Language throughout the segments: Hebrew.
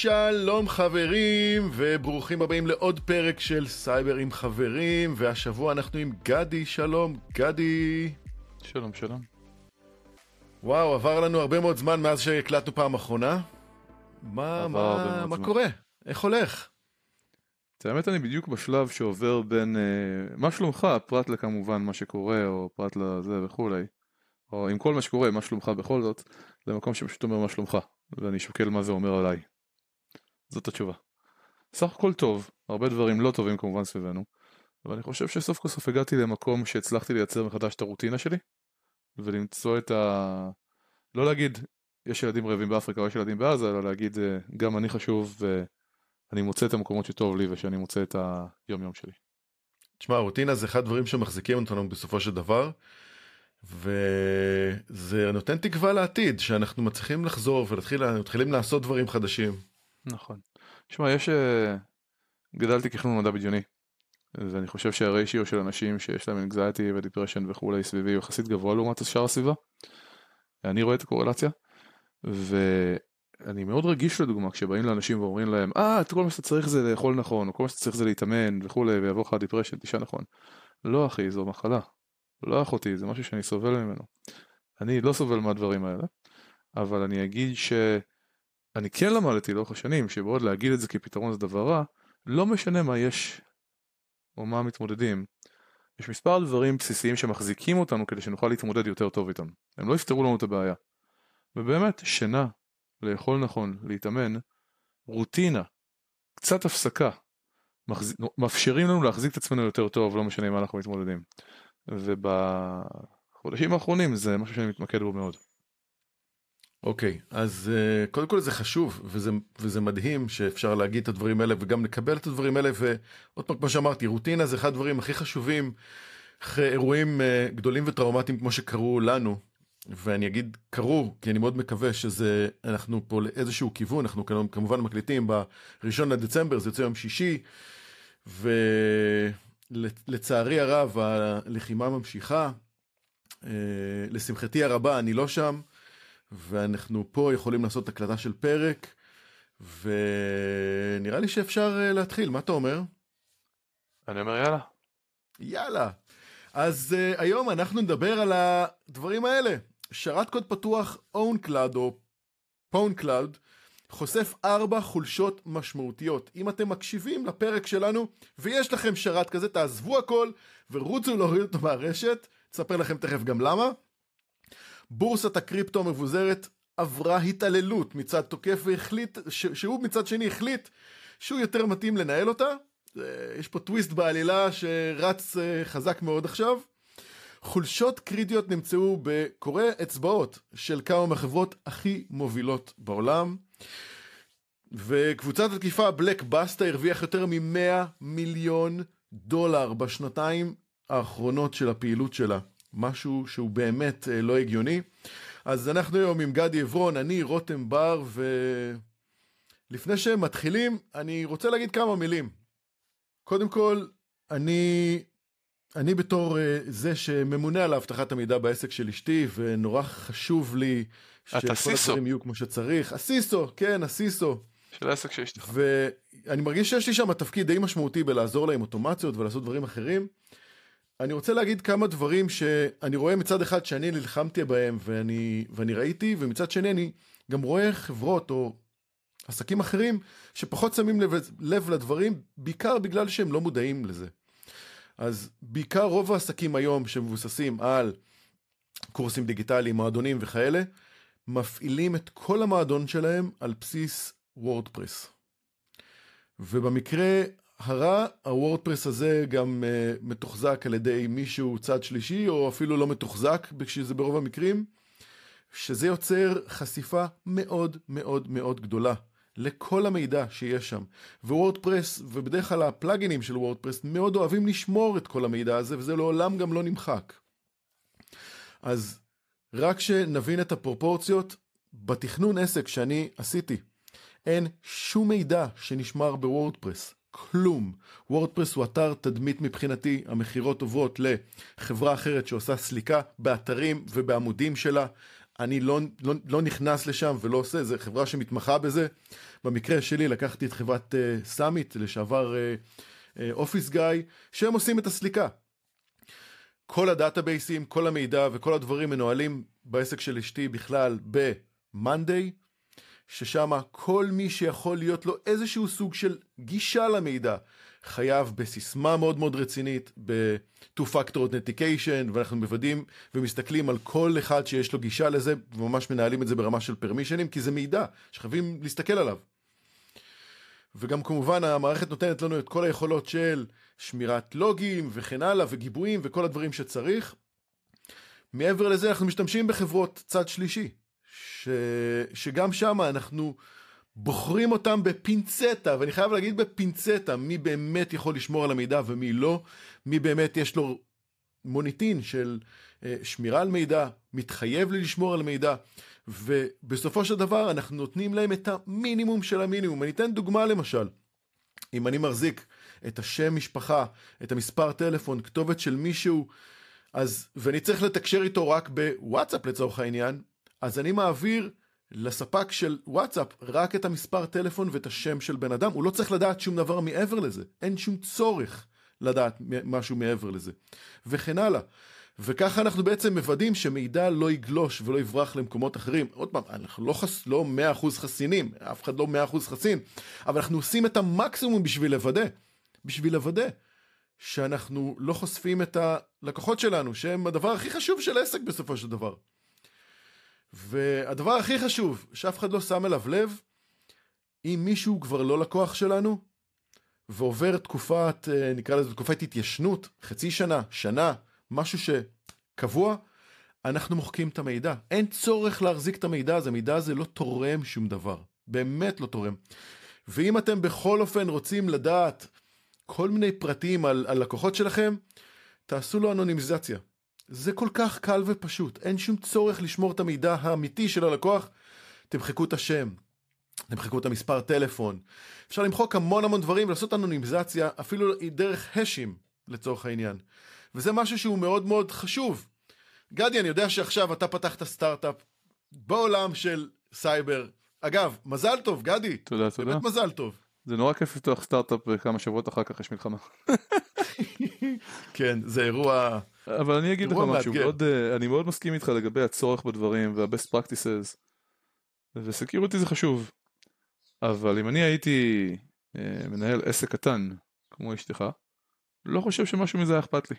שלום חברים, וברוכים הבאים לעוד פרק של סייבר עם חברים, והשבוע אנחנו עם גדי, שלום, גדי. שלום, שלום. וואו, עבר לנו הרבה מאוד זמן מאז שהקלטנו פעם אחרונה. מה, מה, מה קורה? איך הולך? את האמת אני בדיוק בשלב שעובר בין אה, מה שלומך, פרט לכמובן מה שקורה, או פרט לזה וכולי, או עם כל מה שקורה, מה שלומך בכל זאת, למקום שפשוט אומר מה שלומך, ואני שוקל מה זה אומר עליי. זאת התשובה. סך הכל טוב, הרבה דברים לא טובים כמובן סביבנו, אבל אני חושב שסוף כל סוף הגעתי למקום שהצלחתי לייצר מחדש את הרוטינה שלי, ולמצוא את ה... לא להגיד יש ילדים רעבים באפריקה או יש ילדים בעזה, אלא להגיד גם אני חשוב ואני מוצא את המקומות שטוב לי ושאני מוצא את היום יום שלי. תשמע, רוטינה זה אחד הדברים שמחזיקים אותנו בסופו של דבר. וזה נותן תקווה לעתיד שאנחנו מצליחים לחזור ומתחילים לעשות דברים חדשים. נכון. תשמע, יש... אה, גדלתי כחנון מדע בדיוני. ואני חושב שהריישיו של אנשים שיש להם anxiety ו depression וכולי סביבי הוא יחסית גבוה לעומת שאר הסביבה. אני רואה את הקורלציה. ואני מאוד רגיש לדוגמה כשבאים לאנשים ואומרים להם אה כל מה שאתה צריך זה לאכול נכון או כל מה שאתה צריך זה להתאמן וכולי ויבוא לך depression תשעה נכון. לא אחי זו מחלה. לא אחותי זה משהו שאני סובל ממנו. אני לא סובל מהדברים האלה. אבל אני אגיד ש... אני כן למדתי לאורך השנים שבעוד להגיד את זה כפתרון זה דבר רע, לא משנה מה יש או מה מתמודדים. יש מספר דברים בסיסיים שמחזיקים אותנו כדי שנוכל להתמודד יותר טוב איתם. הם לא יפתרו לנו את הבעיה. ובאמת, שינה, לאכול נכון, להתאמן, רוטינה, קצת הפסקה, מחז... מאפשרים לנו להחזיק את עצמנו יותר טוב, לא משנה מה אנחנו מתמודדים. ובחודשים האחרונים זה משהו שאני מתמקד בו מאוד. אוקיי, okay, אז uh, קודם כל זה חשוב וזה, וזה מדהים שאפשר להגיד את הדברים האלה וגם לקבל את הדברים האלה ועוד פעם כמו שאמרתי רוטינה זה אחד הדברים הכי חשובים אחרי אירועים uh, גדולים וטראומטיים כמו שקרו לנו ואני אגיד קרו כי אני מאוד מקווה שזה אנחנו פה לאיזשהו כיוון אנחנו כמובן מקליטים בראשון לדצמבר זה יוצא יום שישי ולצערי הרב הלחימה ממשיכה uh, לשמחתי הרבה אני לא שם. ואנחנו פה יכולים לעשות הקלטה של פרק, ונראה לי שאפשר אה, להתחיל, מה אתה אומר? אני אומר יאללה. יאללה. אז uh, היום אנחנו נדבר על הדברים האלה. שרת קוד פתוח OwnCloud או PwnCloud חושף ארבע חולשות משמעותיות. אם אתם מקשיבים לפרק שלנו ויש לכם שרת כזה, תעזבו הכל ורוצו להוריד אותו מהרשת, תספר לכם תכף גם למה. בורסת הקריפטו המבוזרת עברה התעללות מצד תוקף והחליט, ש- שהוא מצד שני החליט שהוא יותר מתאים לנהל אותה. יש פה טוויסט בעלילה שרץ אה, חזק מאוד עכשיו. חולשות קריטיות נמצאו בקוראי אצבעות של כמה מהחברות הכי מובילות בעולם. וקבוצת התקיפה בלק בסטה הרוויח יותר מ-100 מיליון דולר בשנתיים האחרונות של הפעילות שלה. משהו שהוא באמת אה, לא הגיוני. אז אנחנו היום עם גדי עברון, אני רותם בר, ולפני שהם מתחילים, אני רוצה להגיד כמה מילים. קודם כל, אני, אני בתור uh, זה שממונה על אבטחת המידע בעסק של אשתי, ונורא חשוב לי שכל הדברים יהיו כמו שצריך. הסיסו, כן, הסיסו. של העסק של אשתך. ואני מרגיש שיש לי שם תפקיד די משמעותי בלעזור לה עם אוטומציות ולעשות דברים אחרים. אני רוצה להגיד כמה דברים שאני רואה מצד אחד שאני נלחמתי בהם ואני, ואני ראיתי, ומצד שני אני גם רואה חברות או עסקים אחרים שפחות שמים לב, לב לדברים, בעיקר בגלל שהם לא מודעים לזה. אז בעיקר רוב העסקים היום שמבוססים על קורסים דיגיטליים, מועדונים וכאלה, מפעילים את כל המועדון שלהם על בסיס וורדפרס. ובמקרה הרע, הוורדפרס הזה גם uh, מתוחזק על ידי מישהו צד שלישי, או אפילו לא מתוחזק, כשזה ברוב המקרים, שזה יוצר חשיפה מאוד מאוד מאוד גדולה לכל המידע שיש שם. ווורדפרס, ובדרך כלל הפלאגינים של וורדפרס, מאוד אוהבים לשמור את כל המידע הזה, וזה לעולם גם לא נמחק. אז רק שנבין את הפרופורציות, בתכנון עסק שאני עשיתי, אין שום מידע שנשמר בוורדפרס. כלום. וורדפרס הוא אתר תדמית מבחינתי, המכירות עוברות לחברה אחרת שעושה סליקה באתרים ובעמודים שלה. אני לא, לא, לא נכנס לשם ולא עושה, זו חברה שמתמחה בזה. במקרה שלי לקחתי את חברת סאמיט, uh, לשעבר אופיס uh, גיא, שהם עושים את הסליקה. כל הדאטאבייסים, כל המידע וכל הדברים מנוהלים בעסק של אשתי בכלל ב-Monday, ששם כל מי שיכול להיות לו איזשהו סוג של גישה למידע, חייב בסיסמה מאוד מאוד רצינית, ב-2-Factor Authentication, ואנחנו מוודאים ומסתכלים על כל אחד שיש לו גישה לזה, וממש מנהלים את זה ברמה של פרמישנים, כי זה מידע שחייבים להסתכל עליו. וגם כמובן המערכת נותנת לנו את כל היכולות של שמירת לוגים וכן הלאה וגיבויים וכל הדברים שצריך. מעבר לזה אנחנו משתמשים בחברות צד שלישי, ש... שגם שם אנחנו בוחרים אותם בפינצטה, ואני חייב להגיד בפינצטה, מי באמת יכול לשמור על המידע ומי לא, מי באמת יש לו מוניטין של אה, שמירה על מידע, מתחייב לשמור על מידע, ובסופו של דבר אנחנו נותנים להם את המינימום של המינימום. אני אתן דוגמה למשל, אם אני מחזיק את השם משפחה, את המספר טלפון, כתובת של מישהו, אז, ואני צריך לתקשר איתו רק בוואטסאפ לצורך העניין, אז אני מעביר לספק של וואטסאפ רק את המספר טלפון ואת השם של בן אדם, הוא לא צריך לדעת שום דבר מעבר לזה, אין שום צורך לדעת משהו מעבר לזה, וכן הלאה. וככה אנחנו בעצם מוודאים שמידע לא יגלוש ולא יברח למקומות אחרים. עוד פעם, אנחנו לא, חס, לא 100% חסינים, אף אחד לא 100% חסין, אבל אנחנו עושים את המקסימום בשביל לוודא, בשביל לוודא שאנחנו לא חושפים את הלקוחות שלנו, שהם הדבר הכי חשוב של עסק בסופו של דבר. והדבר הכי חשוב, שאף אחד לא שם אליו לב, אם מישהו כבר לא לקוח שלנו, ועובר תקופת, אה, נקרא לזה תקופת התיישנות, חצי שנה, שנה, משהו שקבוע, אנחנו מוחקים את המידע. אין צורך להחזיק את המידע הזה, המידע הזה לא תורם שום דבר. באמת לא תורם. ואם אתם בכל אופן רוצים לדעת כל מיני פרטים על, על לקוחות שלכם, תעשו לו אנונימיזציה. זה כל כך קל ופשוט, אין שום צורך לשמור את המידע האמיתי של הלקוח. תמחקו את השם, תמחקו את המספר טלפון. אפשר למחוק המון המון דברים ולעשות אנונימיזציה, אפילו דרך hashים לצורך העניין. וזה משהו שהוא מאוד מאוד חשוב. גדי, אני יודע שעכשיו אתה פתחת סטארט-אפ בעולם של סייבר. אגב, מזל טוב, גדי. תודה, תודה. באמת מזל טוב. זה נורא כיף לפתוח סטארט-אפ וכמה שבועות אחר כך יש מלחמה. כן, זה אירוע... אבל אני אגיד לך משהו, מאוד, uh, אני מאוד מסכים איתך לגבי הצורך בדברים וה-best practices, וסקיוריטי זה חשוב. אבל אם אני הייתי uh, מנהל עסק קטן, כמו אשתך, לא חושב שמשהו מזה היה אכפת לי.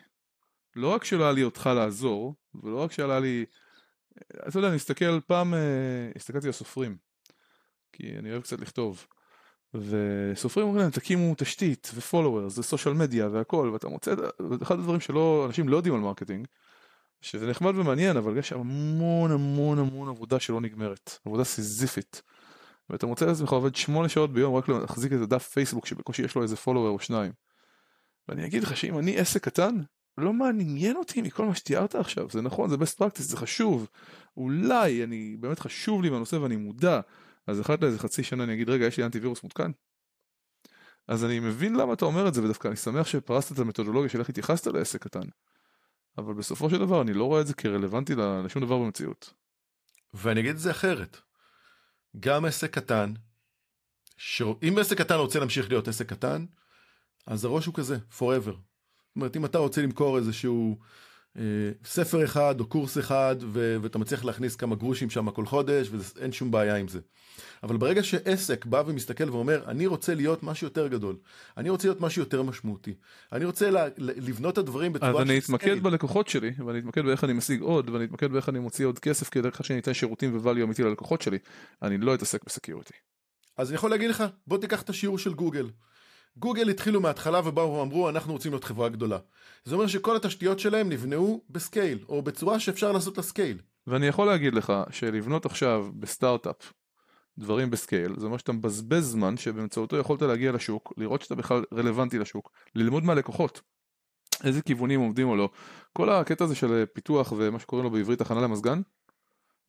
לא רק שלא היה לי אותך לעזור, ולא רק שהיה לי... אתה יודע, אני אסתכל פעם, uh, הסתכלתי על סופרים, כי אני אוהב קצת לכתוב. וסופרים אומרים להם תקימו תשתית ו followers ו social media והכל ואתה מוצא אחד הדברים שלא אנשים לא יודעים על marketing שזה נחמד ומעניין אבל יש המון המון המון עבודה שלא נגמרת עבודה סיזיפית. ואתה מוצא את עצמך עובד שמונה שעות ביום רק להחזיק את הדף פייסבוק שבקושי יש לו איזה follower או שניים. ואני אגיד לך שאם אני עסק קטן לא מעניין אותי מכל מה שתיארת עכשיו. זה נכון זה best practice זה חשוב. אולי אני באמת חשוב לי בנושא ואני מודע אז אחת לאיזה חצי שנה אני אגיד, רגע, יש לי אנטיווירוס מותקן? אז אני מבין למה אתה אומר את זה, ודווקא אני שמח שפרסת את המתודולוגיה של איך התייחסת לעסק קטן. אבל בסופו של דבר אני לא רואה את זה כרלוונטי לשום דבר במציאות. ואני אגיד את זה אחרת. גם עסק קטן, ש... אם עסק קטן רוצה להמשיך להיות עסק קטן, אז הראש הוא כזה, forever. זאת אומרת, אם אתה רוצה למכור איזשהו ספר אחד או קורס אחד ו- ואתה מצליח להכניס כמה גרושים שם כל חודש ואין שום בעיה עם זה. אבל ברגע שעסק בא ומסתכל ואומר אני רוצה להיות משהו יותר גדול, אני רוצה להיות משהו יותר משמעותי, אני רוצה לה- לבנות את הדברים בצורה אז אני אתמקד בלקוחות שלי ואני אתמקד באיך אני משיג עוד ואני אתמקד באיך אני מוציא עוד כסף כדי שאני אתן שירותים ו value אמיתי ללקוחות שלי, אני לא אתעסק ב security. אז אני יכול להגיד לך בוא תיקח את השיעור של גוגל. גוגל התחילו מההתחלה ובאו ואמרו אנחנו רוצים להיות חברה גדולה. זה אומר שכל התשתיות שלהם נבנהו ב scale, או בצורה שאפשר לעשות לה scale. ואני יכול להגיד לך שלבנות עכשיו בסטארט-אפ דברים בסקייל, זה אומר שאתה מבזבז זמן שבאמצעותו יכולת להגיע לשוק, לראות שאתה בכלל רלוונטי לשוק, ללמוד מהלקוחות. איזה כיוונים עומדים או לא. כל הקטע הזה של פיתוח ומה שקוראים לו בעברית הכנה למזגן,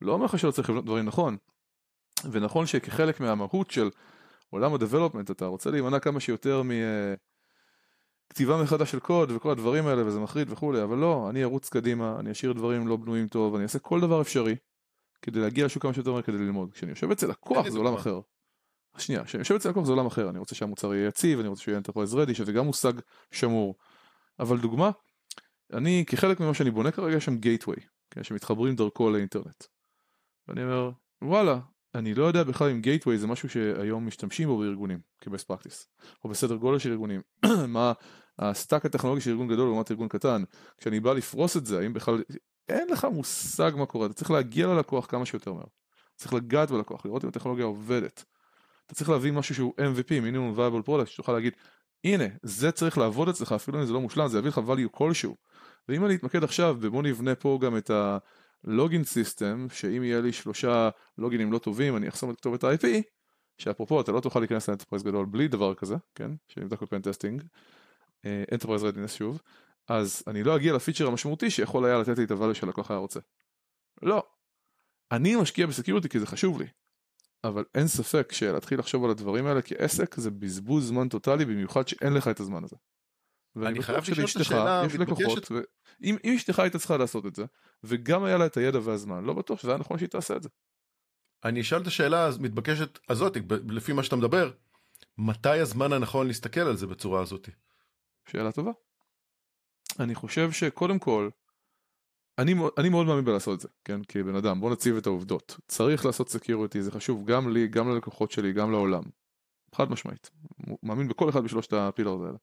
לא אומר לך שלא צריך לבנות דברים נכון. ונכון שכחלק מהמהות של עולם הדבלופמנט אתה רוצה להימנע כמה שיותר מכתיבה מחדש של קוד וכל הדברים האלה וזה מחריד וכולי אבל לא אני ארוץ קדימה אני אשאיר דברים לא בנויים טוב אני אעשה כל דבר אפשרי כדי להגיע לשוק כמה שיותר מהר כדי ללמוד. כשאני יושב אצל לקוח זה עולם. אחר. שנייה, כשאני יושב אצל לקוח זה עולם אחר, אני רוצה שהמוצר יהיה יציב, אני רוצה שהוא יהיה enterprise ready, שזה גם מושג שמור. אבל דוגמה, אני, כחלק ממה שאני בונה כרגע, יש שם gateway, כן, שמתחברים דרכו לאינטרנט. ואני אומר, וואלה, אני לא יודע בכלל אם gateway זה משהו שהיום משתמשים בו בארגונים, כ best practice, או בסדר גודל של ארגונים, מה ה stack הטכנולוגי של ארגון גדול לעומת ארגון קטן, כשאני בא לפרוס את זה, האם בכלל, אין לך מושג מה קורה, אתה צריך להגיע ללקוח כמה שיותר מהר. צריך לגעת בלקוח, לראות אם הטכנולוגיה עובדת. אתה צריך להביא משהו שהוא MVP, minimum viable product, שתוכל להגיד, הנה, זה צריך לעבוד אצלך, אפילו אם זה לא מושלם, זה יביא לך value כלשהו. ואם אני אתמקד עכשיו, ובוא נבנה פה גם את ה login system, שאם יהיה לי שלושה לוגינים לא טובים, אני אחסום את כתובת ה-IP, שאפרופו, אתה לא תוכל להיכנס ל enterprise גדול בלי דבר כזה, כן, שנבדק ב pen testing, enterprise readiness שוב, אז אני לא אגיע ל feature המשמעותי שיכול היה לתת לי את ה value שהלקוח היה רוצה. לא. אני משקיע ב security כי זה חשוב לי. אבל אין ספק שלהתחיל לחשוב על הדברים האלה כעסק זה בזבוז זמן טוטאלי במיוחד שאין לך את הזמן הזה. ואני חייב לשאול את השאלה המתבקשת. ואם אם אשתך הייתה צריכה לעשות את זה, וגם היה לה את הידע והזמן, לא בטוח שזה היה נכון שהיא תעשה את זה. אני אשאל את השאלה המתבקשת הזאת, לפי מה שאתה מדבר, מתי הזמן הנכון להסתכל על זה בצורה הזאת? שאלה טובה. אני חושב שקודם כל, אני, אני מאוד מאמין בלעשות את זה, כן? כבן אדם, בוא נציב את העובדות. צריך לעשות security, זה חשוב גם לי, גם ללקוחות שלי, גם לעולם. חד משמעית. מאמין בכל אחד בשלושת ה pillars האלה.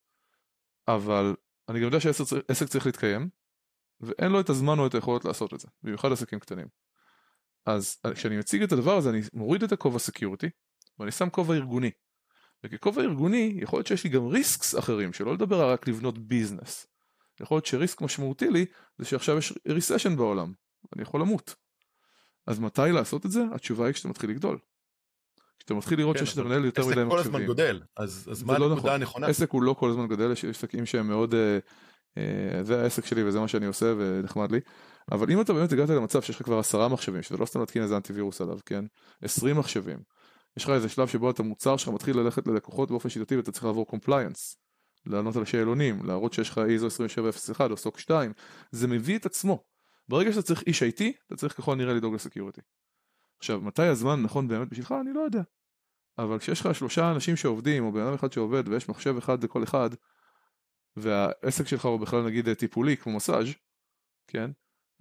אבל אני גם יודע שעסק צריך- עסק צריך להתקיים, ואין לו את הזמן או את היכולת לעשות את זה, במיוחד עסקים קטנים. אז כשאני מציג את הדבר הזה, אני מוריד את הכובע security, ואני שם כובע ארגוני. וככובע ארגוני, יכול להיות שיש לי גם risks אחרים, שלא לדבר רק לבנות business. יכול להיות ש risk משמעותי לי, זה שעכשיו יש recession בעולם, אני יכול למות. אז מתי לעשות את זה? התשובה היא כשאתה מתחיל לגדול. כשאתה מתחיל לראות כן, שאתה מנהל יותר עסק מדי כל הזמן מחשבים. גודל, אז אז מה לא הנקודה נכון. הנכונה? עסק הוא לא כל הזמן גדל, יש עסקים שהם מאוד, אה, אה, זה העסק שלי וזה מה שאני עושה ונחמד לי. אבל אם אתה באמת הגעת למצב שיש לך כבר עשרה מחשבים, שזה לא סתם להתקין איזה אנטיווירוס עליו, כן? עשרים מחשבים. יש לך איזה שלב שבו אתה מוצר שלך מתחיל ללכת ללקוחות באופן שיטתי ואתה צריך לעבור compliance. לענות על שאלונים, להראות שיש לך ISO 2701 או SOC 2, זה מביא את עצמו. ברגע שאתה צריך איש IT, אתה צריך ככל הנראה לדאוג ל security. עכשיו, מתי הזמן נכון באמת בשבילך? אני לא יודע. אבל כשיש לך שלושה אנשים שעובדים, או בן אדם אחד שעובד, ויש מחשב אחד לכל אחד, והעסק שלך הוא בכלל נגיד טיפולי כמו מסאז', כן?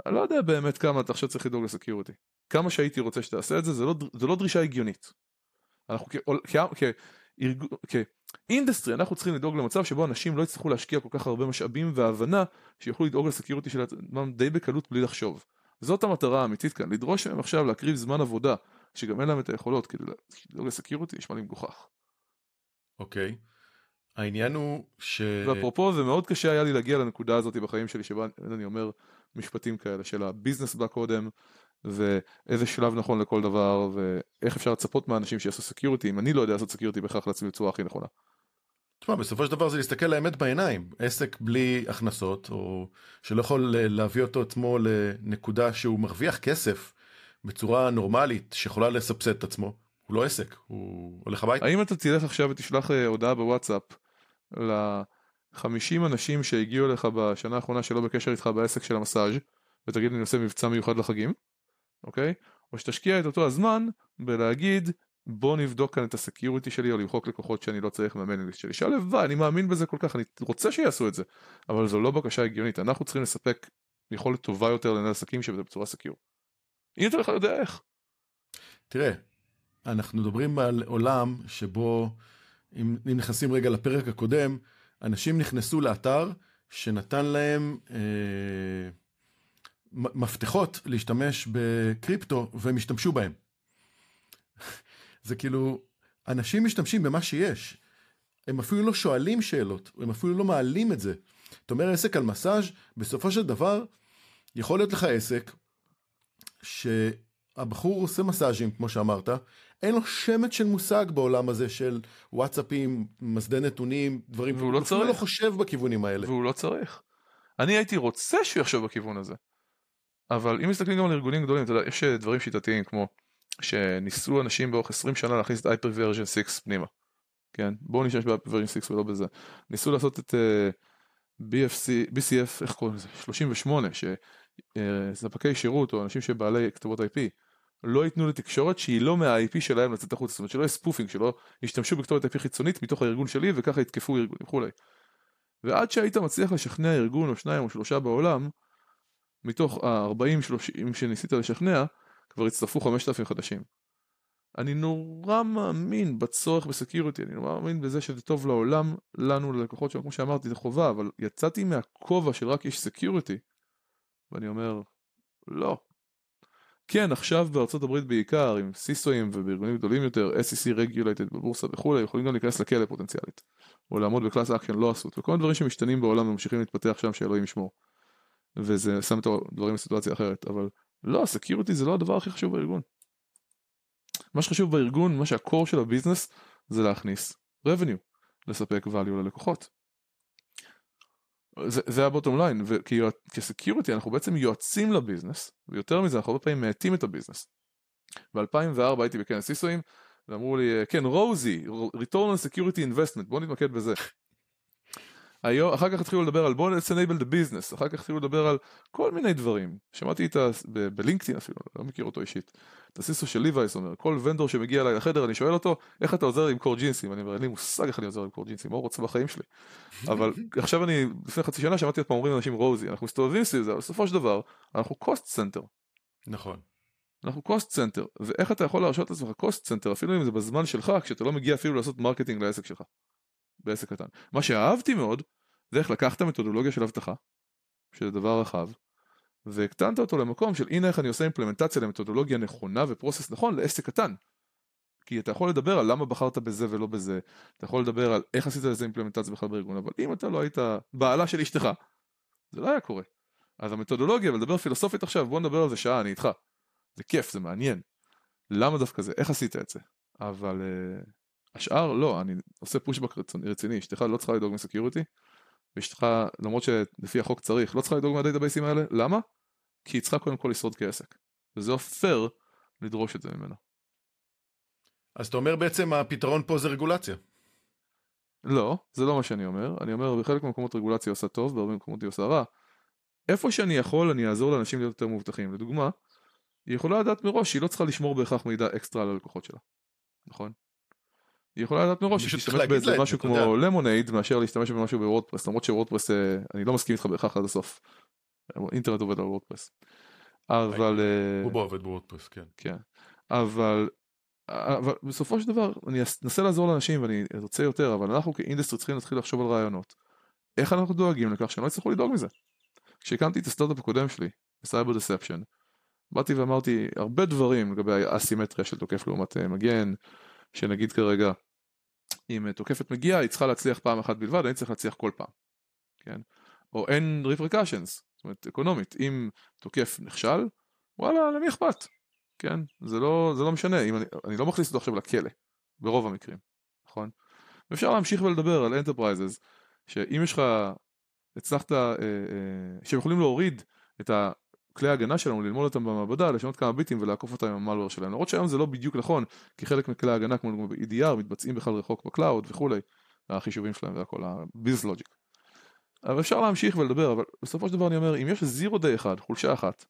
אני לא יודע באמת כמה אתה עכשיו צריך לדאוג ל security. כמה שהייתי רוצה שתעשה את זה, זה לא, זה לא דרישה הגיונית. אנחנו כ industry, אנחנו צריכים לדאוג למצב שבו אנשים לא יצטרכו להשקיע כל כך הרבה משאבים והבנה שיוכלו לדאוג ל security של עצמם די בקלות בלי לחשוב. זאת המטרה האמיתית כאן, לדרוש מהם עכשיו להקריב זמן עבודה, שגם אין להם את היכולות כדי לדאוג ל security, נשמע לי מגוחך. אוקיי. העניין הוא ש... ואפרופו זה מאוד קשה היה לי להגיע לנקודה הזאת בחיים שלי שבה אני אומר משפטים כאלה של ה business בא קודם ואיזה שלב נכון לכל דבר ואיך אפשר לצפות מהאנשים שיעשו security אם אני לא יודע לעשות security בהכרח לעצמי בצורה הכי נכונה. תשמע, בסופו של דבר זה להסתכל לאמת בעיניים. עסק בלי הכנסות, או שלא יכול להביא אותו עצמו לנקודה שהוא מרוויח כסף בצורה נורמלית, שיכולה לסבסד את עצמו, הוא לא עסק, הוא הולך הביתה. האם אתה תלך עכשיו ותשלח אה, הודעה בוואטסאפ ל-50 אנשים שהגיעו אליך בשנה האחרונה שלא בקשר איתך בעסק של המסאז' ותגיד אני עושה מבצע מיוחד לחגים, אוקיי? או שתשקיע את אותו הזמן בלהגיד בוא נבדוק כאן את ה security שלי או למחוק לקוחות שאני לא צריך מה mailing list שלי. שהלוואי, אני מאמין בזה כל כך, אני רוצה שיעשו את זה, אבל זו לא בקשה הגיונית, אנחנו צריכים לספק יכולת טובה יותר לנהל עסקים שזה בצורה secure. אם אתה בכלל יודע איך. תראה, אנחנו מדברים על עולם שבו, אם, נכנסים רגע לפרק הקודם, אנשים נכנסו לאתר שנתן להם אה, מפתחות להשתמש בקריפטו והם השתמשו בהם. זה כאילו, אנשים משתמשים במה שיש. הם אפילו לא שואלים שאלות, הם אפילו לא מעלים את זה. אתה אומר עסק על מסאז', בסופו של דבר, יכול להיות לך עסק שהבחור עושה מסאז'ים, כמו שאמרת, אין לו שמץ של מושג בעולם הזה של וואטסאפים, מסדי נתונים, דברים, והוא לא אפילו צריך. לא חושב בכיוונים האלה. והוא לא צריך. אני הייתי רוצה שהוא יחשוב בכיוון הזה. אבל אם מסתכלים גם על ארגונים גדולים, אתה יודע, יש אה, דברים שיטתיים כמו שניסו אנשים באורך 20 שנה להכניס את הייפר ורז'ן 6 פנימה. כן, בואו נשתמש בהייפר ורז'ן 6 ולא בזה. ניסו לעשות את uh, BFC, BCP, איך קוראים לזה? 38, שספקי שירות או אנשים שבעלי כתובות IP לא ייתנו לתקשורת שהיא לא מה-IP שלהם לצאת החוצה, זאת אומרת שלא יהיה spoofing, שלא ישתמשו בכתובת IP חיצונית מתוך הארגון שלי וככה יתקפו ארגונים וכולי. ועד שהיית מצליח לשכנע ארגון או שניים או שלושה בעולם, מתוך ה-40-30 שניסית לשכנע, כבר הצטרפו 5,000 חדשים. אני נורא מאמין בצורך ב security, אני נורא מאמין בזה שזה טוב לעולם, לנו, ללקוחות שלנו, כמו שאמרתי, זה חובה, אבל יצאתי מהכובע של רק איש security, ואני אומר, לא. כן, עכשיו בארצות הברית בעיקר, עם CISOאים ובארגונים גדולים יותר, SEC regulated בבורסה וכולי, יכולים גם להיכנס לכלא פוטנציאלית. או לעמוד ב class action לא עשו, וכל הדברים שמשתנים בעולם וממשיכים להתפתח שם שאלוהים ישמור. וזה שם את הדברים בסיטואציה אחרת, אבל לא, security זה לא הדבר הכי חשוב בארגון. מה שחשוב בארגון, מה שה core של ה business, זה להכניס revenue, לספק value ללקוחות. זה, זה ה bottom line, וכ security אנחנו בעצם יועצים ל business, ויותר מזה אנחנו הרבה פעמים מאטים את ה business. ב-2004 הייתי בכנס CISOאים, ואמרו לי, כן, ROSI, return on security investment, בוא נתמקד בזה. היום, אחר כך התחילו לדבר על בוא let's enable the business, אחר כך התחילו לדבר על כל מיני דברים. שמעתי איתה בלינקדאין אפילו, לא מכיר אותו אישית. את ה CISO של ליווייס אומר, כל vendor שמגיע אליי לחדר אני שואל אותו, איך אתה עוזר למכור ג'ינסים? אני אומר, אין לי מושג איך אני עוזר למכור ג'ינסים, מה הוא רוצה בחיים שלי? אבל עכשיו אני, לפני חצי שנה שמעתי עוד פעם אומרים לאנשים ROSI, אנחנו מסתובבים סביב זה, אבל בסופו של דבר, אנחנו cost center. נכון. אנחנו cost center, ואיך אתה יכול להרשות לעצמך cost center, אפילו אם זה בזמן שלך, כשאתה לא מגיע אפילו לעשות marketing לעסק שלך. בעסק קטן. מה שאהבתי מאוד, זה איך לקחת מתודולוגיה של אבטחה, שזה דבר רחב, והקטנת אותו למקום של הנה איך אני עושה implementציה למתודולוגיה נכונה ו process נכון לעסק קטן. כי אתה יכול לדבר על למה בחרת בזה ולא בזה, אתה יכול לדבר על איך עשית לזה אימפלמנטציה בכלל בארגון, אבל אם אתה לא היית בעלה של אשתך, זה לא היה קורה. אז המתודולוגיה, ולדבר פילוסופית עכשיו, בוא נדבר על זה שעה, אני איתך. זה כיף, זה מעניין. למה דווקא זה? איך עשית את זה? אבל uh, השאר, לא, אני עושה פושבק רציני, אשתך לא צריכה לדאוג מסקיוריטי, ואשתך, למרות שלפי החוק צריך, לא צריכה לדאוג מהדייטאבייסים האלה, למה? כי היא צריכה קודם כל לשרוד כעסק. וזה לא פייר לדרוש את זה ממנה. אז אתה אומר בעצם הפתרון פה זה רגולציה. לא, זה לא מה שאני אומר. אני אומר בחלק מהמקומות רגולציה עושה טוב, בהרבה מקומות היא עושה רע. איפה שאני יכול אני אעזור לאנשים להיות יותר מאובטחים. לדוגמה, היא יכולה לדעת מראש שהיא לא צריכה לשמור בהכרח מידע אקסטרה על הלקוחות שלה. נכון? היא יכולה לדעת מראש שהיא תשתמש באיזה משהו כמו למונייד מאשר להשתמש במשהו בוורדפרס למרות שוורדפרס אה, אני לא מסכים איתך בהכרח עד הסוף. אינטרנט עובד על וורדפרס. אבל הוא בוא עובד בוורדפרס כן. כן. אבל אבל בסופו של דבר אני אנסה לעזור לאנשים ואני רוצה יותר אבל אנחנו כ industry צריכים להתחיל לחשוב על רעיונות. איך אנחנו דואגים לכך שהם לא יצטרכו לדאוג מזה. כשהקמתי את הסטארט-אפ הקודם שלי, Cyber Deception, באתי ואמרתי הרבה דברים לגבי האסימטריה של תוקף לעומת אה, מגן, שנגיד כרגע אם תוקפת מגיעה היא צריכה להצליח פעם אחת בלבד, אני צריך להצליח כל פעם, כן? או אין repercussions, זאת אומרת אקונומית, אם תוקף נכשל, וואלה למי אכפת, כן? זה לא, זה לא משנה, אם אני, אני לא מכניס אותו עכשיו לכלא, ברוב המקרים, נכון? ואפשר להמשיך ולדבר על enterprises, שאם יש לך, הצלחת, אה, אה, שהם יכולים להוריד את ה... כלי ההגנה שלנו, ללמוד אותם במעבדה, לשנות כמה ביטים ולעקוף אותם עם ה malware שלהם. למרות שהיום זה לא בדיוק נכון, כי חלק מכלי ההגנה, כמו ב-EDR, מתבצעים בכלל רחוק ב cloud וכולי, החישובים שלהם והכל, ה-biz logic. אבל אפשר להמשיך ולדבר, אבל בסופו של דבר אני אומר, אם יש זירו דיי אחד, חולשה אחת,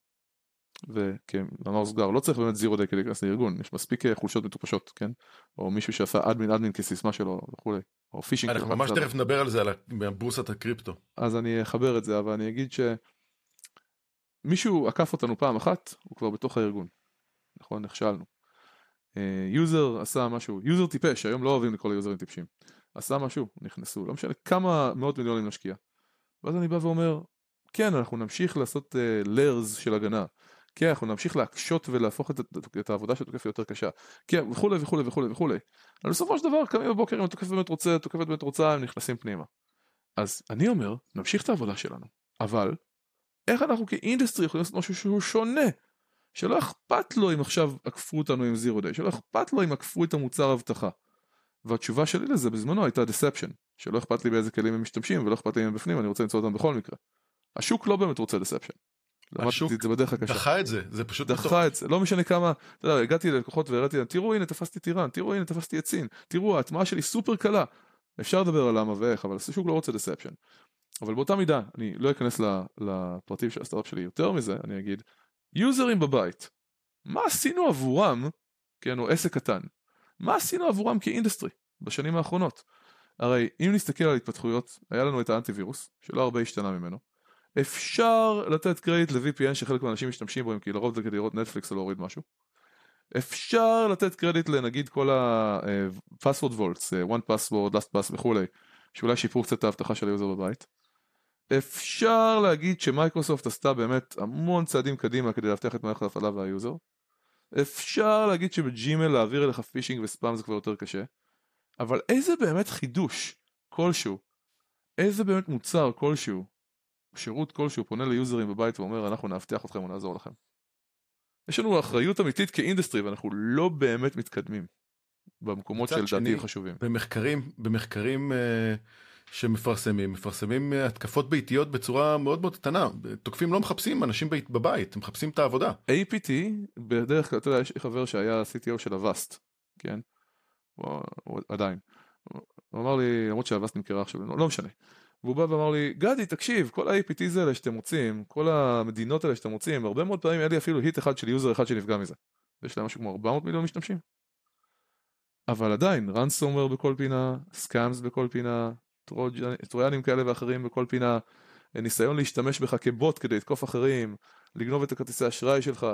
וכמאמר סגר, לא צריך באמת זירו דיי כדי להיכנס לארגון, יש מספיק אה, חולשות מטופשות, כן? או מישהו שעשה אדמין אדמין כסיסמה שלו וכולי, או פישינג. אנחנו ממש תכף נדבר על זה, על בורסת הקריפטו. אז אני אחבר את זה, אבל אני אגיד ש... מישהו עקף אותנו פעם אחת, הוא כבר בתוך הארגון. נכון, נכשלנו. user uh, עשה משהו, user טיפש, היום לא אוהבים לקרוא ל userים טיפשים. עשה משהו, נכנסו, לא משנה כמה מאות מיליונים נשקיע. ואז אני בא ואומר, כן, אנחנו נמשיך לעשות uh, layers של הגנה. כן, אנחנו נמשיך להקשות ולהפוך את, את העבודה של התוקף ליותר קשה. כן, וכולי וכולי וכולי וכולי. אבל בסופו של דבר, קמים בבוקר, אם התוקף באמת רוצה, התוקפת באמת רוצה, הם נכנסים פנימה. אז אני אומר, נמשיך את העבודה שלנו, אבל איך אנחנו כ industry יכולים לעשות משהו שהוא שונה? שלא אכפת לו אם עכשיו עקפו אותנו עם זירו דיי, שלא אכפת לו אם עקפו את המוצר אבטחה. והתשובה שלי לזה בזמנו הייתה deception, שלא אכפת לי באיזה כלים הם משתמשים ולא אכפת לי אם הם בפנים, אני רוצה למצוא אותם בכל מקרה. השוק לא באמת רוצה deception. השוק דחה את זה, זה פשוט דחה את זה, לא משנה כמה, אתה יודע, הגעתי ללקוחות והראיתי להם, תראו הנה תפסתי טיראן, תראו הנה תפסתי את סין, תראו ההטמעה שלי סופר קלה. אפשר לדבר על למה ואיך, אבל השוק לא רוצה deception. אבל באותה מידה, אני לא אכנס לפרטים של הסטארט שלי יותר מזה, אני אגיד, יוזרים בבית, מה עשינו עבורם, כן, או עסק קטן, מה עשינו עבורם כאינדסטרי בשנים האחרונות? הרי אם נסתכל על התפתחויות, היה לנו את האנטיווירוס, שלא הרבה השתנה ממנו. אפשר לתת קרדיט ל-VPN שחלק מהאנשים משתמשים בו, כי לרוב זה כדי לראות נטפליקס או להוריד משהו. אפשר לתת קרדיט לנגיד כל ה-password vaults, אה, one password, last pass וכולי, שאולי שיפרו קצת את האבטחה של היוזר בבית. אפשר להגיד שמייקרוסופט עשתה באמת המון צעדים קדימה כדי להבטיח את מערכת ההפעלה והיוזר. אפשר להגיד שב-Gmail להעביר אליך phishing וספאם זה כבר יותר קשה. אבל איזה באמת חידוש כלשהו, איזה באמת מוצר כלשהו, שירות כלשהו פונה ליוזרים בבית ואומר אנחנו נאבטח אתכם ונעזור לכם. יש לנו אחריות אמיתית כאינדסטרי ואנחנו לא באמת מתקדמים במקומות שלדעתי חשובים. במחקרים, במחקרים uh, שמפרסמים, מפרסמים uh, התקפות ביתיות בצורה מאוד מאוד קטנה. תוקפים לא מחפשים אנשים בית, בבית, הם מחפשים את העבודה. APT, בדרך כלל, אתה יודע, יש לי חבר שהיה CTO של Avast, כן? הוא, עדיין. הוא אמר לי, למרות ש Avast נמכרה עכשיו, לא, לא משנה. והוא בא ואמר לי, גדי, תקשיב, כל ה-APTs האלה שאתם מוצאים, כל המדינות האלה שאתם מוצאים, הרבה מאוד פעמים אין לי אפילו hit אחד של יוזר אחד שנפגע מזה. יש להם משהו כמו 400 מיליון משתמשים. אבל עדיין, ransomware בכל פינה, scams בכל פינה, טרויאנים כאלה ואחרים בכל פינה, ניסיון להשתמש בך כבוט כדי לתקוף אחרים, לגנוב את הכרטיסי אשראי שלך.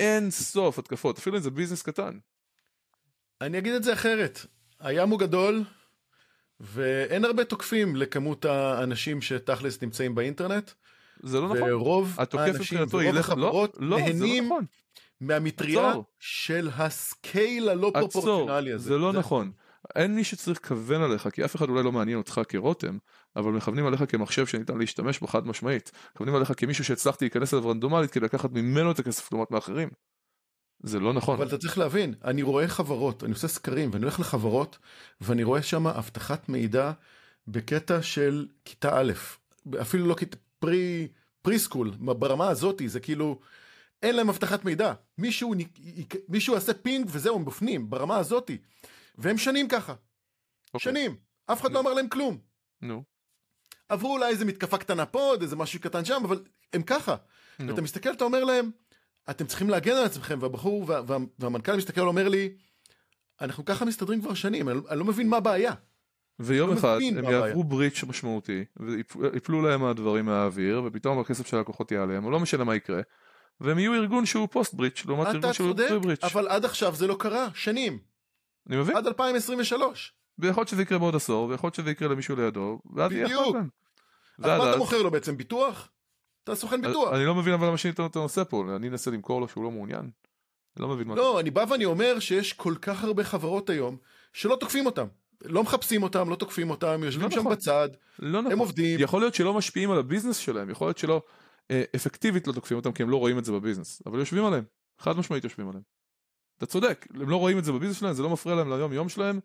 אין סוף התקפות, אפילו אם זה business קטן. אני אגיד את זה אחרת, הים הוא גדול, ואין הרבה תוקפים לכמות האנשים שתכלס נמצאים באינטרנט. זה לא נכון. ורוב האנשים ורוב החברות לא, לא, לא נהנים לא נכון. מהמטריה עצור. של הסקייל הלא פרופורציונלי הזה. זה לא זה... נכון. אין מי שצריך לכוון עליך, כי אף אחד אולי לא מעניין אותך כרותם, אבל מכוונים עליך כמחשב שניתן להשתמש בו חד משמעית. מכוונים עליך כמישהו שהצלחתי להיכנס אליו רנדומלית כדי לקחת ממנו את הכסף לעומת מאחרים. זה לא נכון. אבל אתה צריך להבין, אני רואה חברות, אני עושה סקרים ואני הולך לחברות ואני רואה שם אבטחת מידע בקטע של כיתה א', אפילו לא כיתה pre, pre school, ברמה הזאתי, זה כאילו, אין להם אבטחת מידע. מישהו, מישהו עושה ping וזהו, הם בפנים, ברמה הזאתי. והם שנים ככה. Okay. אוקיי. שנים. אף אחד no. לא אמר להם כלום. נו. No. עברו אולי איזה מתקפה קטנה פה, עוד איזה משהו קטן שם, אבל הם ככה. No. ואתה מסתכל, אתה אומר להם, אתם צריכים להגן על עצמכם, והבחור וה, וה, והמנכ"ל מסתכל ואומר לי, אנחנו ככה מסתדרים כבר שנים, אני, אני לא מבין מה הבעיה. ויום לא אחד הם יעברו בריץ' משמעותי, ויפלו להם הדברים מהאוויר, ופתאום הכסף של הלקוחות יעלם, או לא משנה מה יקרה, והם יהיו ארגון שהוא פוסט בריץ', לעומת ארגון שהוא פרי בריץ'. אתה צודק, אבל עד עכשיו זה לא קרה, שנים. אני מבין. עד 2023. ויכול להיות שזה יקרה בעוד עשור, ויכול להיות שזה יקרה למישהו לידו, ואז יהיה חלקן. אז מה אתה מוכר לו בעצם, ביטוח? אתה סוכן ביטוח. אני לא מבין אבל למה שנית את הנושא פה, אני אנסה למכור לו שהוא לא מעוניין. לא מבין מה... לא, אני בא ואני אומר שיש כל כך הרבה חברות היום שלא תוקפים אותם. לא מחפשים אותם, לא תוקפים אותם, יושבים לא שם נכון. בצד, לא נכון. הם עובדים. יכול להיות שלא משפיעים על ה business שלהם, יכול להיות שלא אה, אפקטיבית לא תוקפים אותם כי הם לא רואים את זה ב business, אבל יושבים עליהם, חד משמעית יושבים עליהם. אתה צודק, הם לא רואים את זה ב business שלהם, זה לא מפריע להם ליום יום שלהם,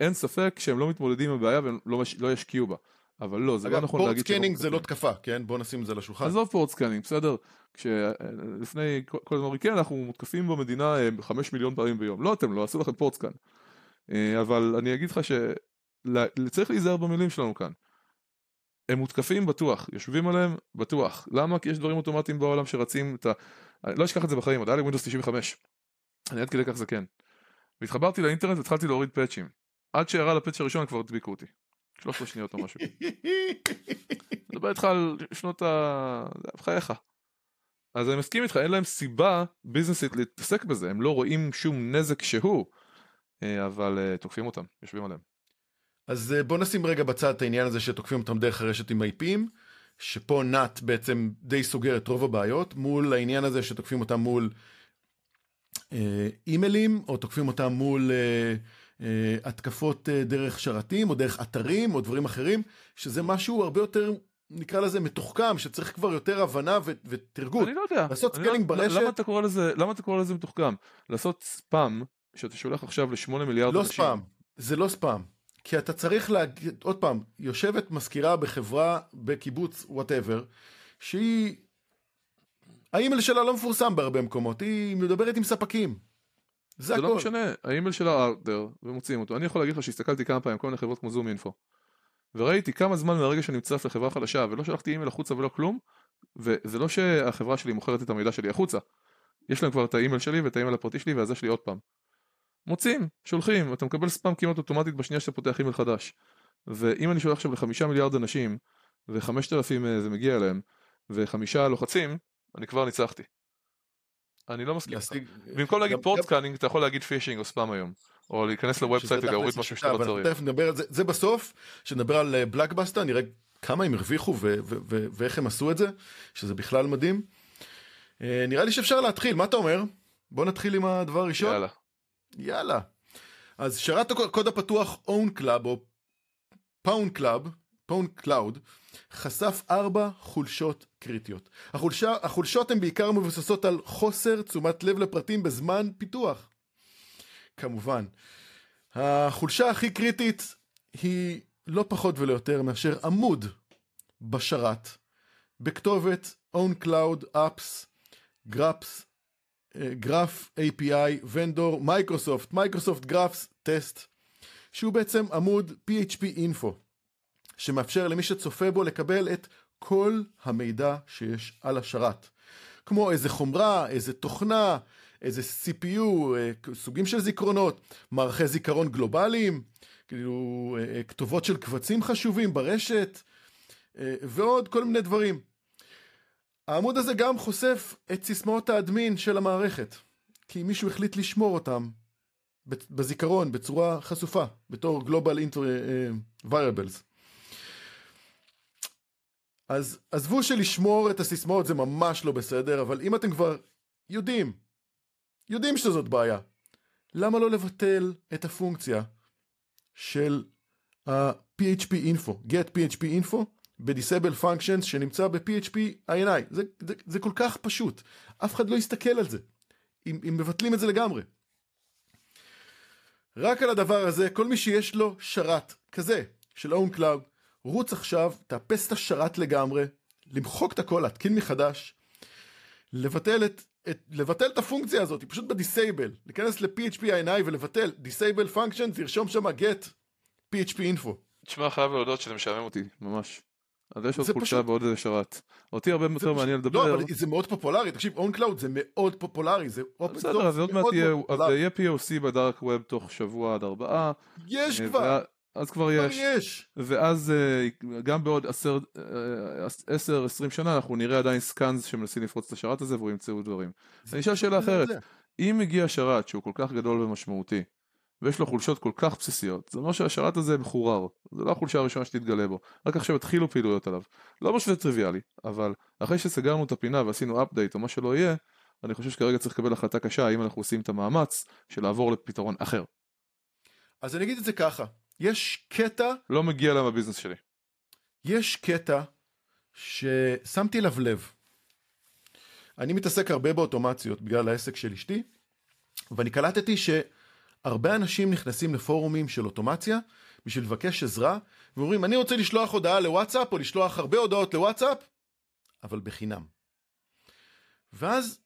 אין ספק שהם לא מתמודדים עם הבעיה והם לא, מש... לא ישקיעו בה. אבל לא, זה לא נכון להגיד... port scanning זה לא תקפה, כן? בוא נשים את זה על השולחן. עזוב port scanning, בסדר? כשלפני כל הזמן כן, אנחנו מותקפים במדינה 5 אה, מיליון פעמים ביום. לא אתם, לא עשו לכם port scan. אה, אבל אני אגיד לך שצריך להיזהר במילים שלנו כאן. הם מותקפים בטוח, יושבים עליהם בטוח. למה? כי יש דברים אוטומטיים בעולם שרצים את ה... לא אשכח את זה בחיים, עוד היה לי Windows 95. אני עד כדי כך זקן. והתחברתי לאינטרנט והתחלתי להוריד פאצ'ים. עד שירד הפאצ' הראשון כבר הדביקו אותי. 13 שניות או משהו. מדבר איתך על שנות ה... בחייך. אז אני מסכים איתך, אין להם סיבה ביזנסית להתעסק בזה, הם לא רואים שום נזק שהוא, אה, אבל אה, תוקפים אותם, יושבים עליהם. אז אה, בוא נשים רגע בצד את העניין הזה שתוקפים אותם דרך הרשת עם IPים, שפה נאט בעצם די סוגר את רוב הבעיות, מול העניין הזה שתוקפים אותם מול אימיילים, או תוקפים אותם מול... אה, התקפות אה, דרך שרתים או דרך אתרים או דברים אחרים, שזה משהו הרבה יותר, נקרא לזה מתוחכם, שצריך כבר יותר הבנה ודרגות. אני לא יודע. לעשות scaling לא, ברשת. למה אתה קורא לזה, למה אתה קורא לזה מתוחכם? לעשות ספאם, שאתה שולח עכשיו לשמונה מיליארד לא אנשים. לא ספאם, זה לא ספאם. כי אתה צריך להגיד, עוד פעם, יושבת מזכירה בחברה, בקיבוץ, whatever, שהיא, האימייל שלה לא מפורסם בהרבה מקומות, היא מדברת עם ספקים. זה, זה לא משנה, האימייל שלה out there ומוציאים אותו. אני יכול להגיד לך שהסתכלתי כמה פעמים כל מיני חברות כמו ZoomInfo. וראיתי כמה זמן מהרגע שאני מצטרף לחברה חדשה ולא שלחתי אימייל החוצה ולא כלום, וזה לא שהחברה שלי מוכרת את המידע שלי החוצה. יש להם כבר את האימייל שלי ואת האימייל הפרטי שלי והזה שלי עוד פעם. מוצאים, שולחים, אתה מקבל ספאם כמעט אוטומטית בשנייה שאתה פותח אימייל חדש. ואם אני שולח עכשיו לחמישה מיליארד אנשים, וחמשת אלפים אה, זה מגיע אליהם, וחמישה לוחצים, אני כבר ניצחתי. אני לא מסכים. להשיג- במקום להגיד port scanning אתה יכול להגיד phishing או ספאם היום. או להיכנס ל website ולהוריד משהו שאתה לא צריך. תכף נדבר על זה, זה בסוף, שנדבר על Black Basta, נראה כמה הם הרוויחו ואיך הם עשו את זה, שזה בכלל מדהים. אה, נראה לי שאפשר להתחיל, מה אתה אומר? בוא נתחיל עם הדבר הראשון. יאללה. יאללה. אז שרת הקוד הפתוח ownCloud או Own Cloud, Pound Cloud, חשף ארבע חולשות קריטיות. החולשה, החולשות הן בעיקר מבוססות על חוסר תשומת לב לפרטים בזמן פיתוח. כמובן. החולשה הכי קריטית היא לא פחות ולא יותר מאשר עמוד בשרת, בכתובת Own Cloud Apps, Graphs, גרף API, ונדור, מייקרוסופט, מייקרוסופט גרפס טסט, שהוא בעצם עמוד PHP אינפו, שמאפשר למי שצופה בו לקבל את כל המידע שיש על השרת. כמו איזה חומרה, איזה תוכנה, איזה CPU, אה, סוגים של זיכרונות, מערכי זיכרון גלובליים, כאילו אה, אה, כתובות של קבצים חשובים ברשת, ועוד כל מיני דברים. העמוד הזה גם חושף את סיסמאות האדמין של המערכת, כי מישהו החליט לשמור אותם בזיכרון בצורה חשופה, בתור Global Inter- Variables. אז עזבו שלשמור את הסיסמאות זה ממש לא בסדר, אבל אם אתם כבר יודעים, יודעים שזאת בעיה, למה לא לבטל את הפונקציה של ה-PHP info, get PHP info, ב-disable functions שנמצא ב-PHP INI. זה, זה, זה כל כך פשוט, אף אחד לא יסתכל על זה, אם, אם מבטלים את זה לגמרי. רק על הדבר הזה, כל מי שיש לו שרת כזה של own cloud, רוץ עכשיו, תאפס את השרת לגמרי, למחוק את הכל, להתקין מחדש, לבטל את, את, לבטל את הפונקציה הזאת, פשוט ב-disable, להיכנס ל-PHP INI ולבטל disable functions, לרשום שם get PHP info. תשמע, חייב להודות שזה משעמם אותי, ממש. אז יש עוד חולשה פשוט- ועוד איזה שרת. אותי הרבה יותר מעניין לא, לדבר. אבל זה מאוד פופולרי, תקשיב, ownCloud זה מאוד פופולרי, זה open בסדר, source, אז עוד מעט יהיה, POC ב dark web תוך שבוע עד ארבעה. יש אה, כבר, אז כבר יש. יש. ואז אה, גם בעוד עשר, אה, עשר, עשרים שנה אנחנו נראה עדיין scans שמנסים לפרוץ את השרת הזה והוא ימצאו דברים. אני אשאל שאלה אחרת. אם מגיע שרת שהוא כל כך גדול ומשמעותי, ויש לו חולשות כל כך בסיסיות, זה אומר שהשרת הזה מחורר, זה לא החולשה הראשונה שתתגלה בו, רק עכשיו התחילו פעילויות עליו. לא משהו טריוויאלי, אבל אחרי שסגרנו את הפינה ועשינו אפדייט או מה שלא יהיה, אני חושב שכרגע צריך לקבל החלטה קשה האם אנחנו עושים את המאמץ של לעבור לפתרון אחר. אז אני אגיד את זה ככה, יש קטע, לא מגיע להם הביזנס שלי. יש קטע ששמתי אליו לב. אני מתעסק הרבה באוטומציות בגלל העסק של אשתי, ואני קלטתי שהרבה אנשים נכנסים לפורומים של אוטומציה בשביל לבקש עזרה, ואומרים, אני רוצה לשלוח הודעה לוואטסאפ, או לשלוח הרבה הודעות לוואטסאפ, אבל בחינם. ואז,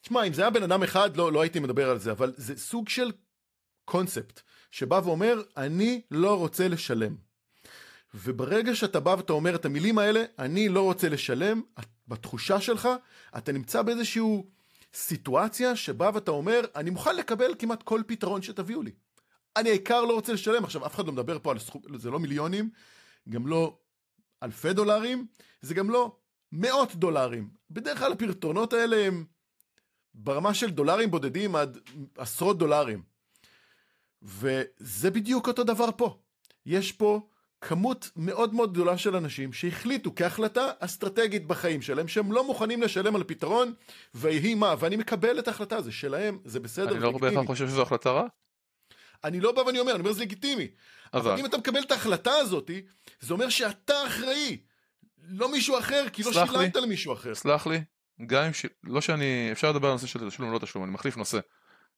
תשמע, אם זה היה בן אדם אחד, לא, לא הייתי מדבר על זה, אבל זה סוג של קונספט, שבא ואומר, אני לא רוצה לשלם. וברגע שאתה בא ואתה אומר את המילים האלה, אני לא רוצה לשלם, בתחושה שלך, אתה נמצא באיזשהו סיטואציה שבה ואתה אומר, אני מוכן לקבל כמעט כל פתרון שתביאו לי. אני העיקר לא רוצה לשלם. עכשיו, אף אחד לא מדבר פה על סכום, זה לא מיליונים, גם לא אלפי דולרים, זה גם לא מאות דולרים. בדרך כלל הפתרונות האלה הם ברמה של דולרים בודדים עד עשרות דולרים. וזה בדיוק אותו דבר פה. יש פה כמות מאוד מאוד גדולה של אנשים שהחליטו כהחלטה אסטרטגית בחיים שלהם שהם לא מוכנים לשלם על פתרון ויהי מה, ואני מקבל את ההחלטה, זה שלהם, זה בסדר, אני לא. בהכרח חושב שזו החלטה רעה, אני לא בא ואני אומר, אני אומר זה לגיטימי. אבל אבל אם אתה מקבל את ההחלטה הזאת, זה אומר שאתה אחראי, לא מישהו אחר, כי לא סלח לי. שילמת למישהו אחר. סלח לי, גם אם, ש... לא שאני, אפשר לדבר על הנושא של תשלום לא תשלום, אני מחליף נושא.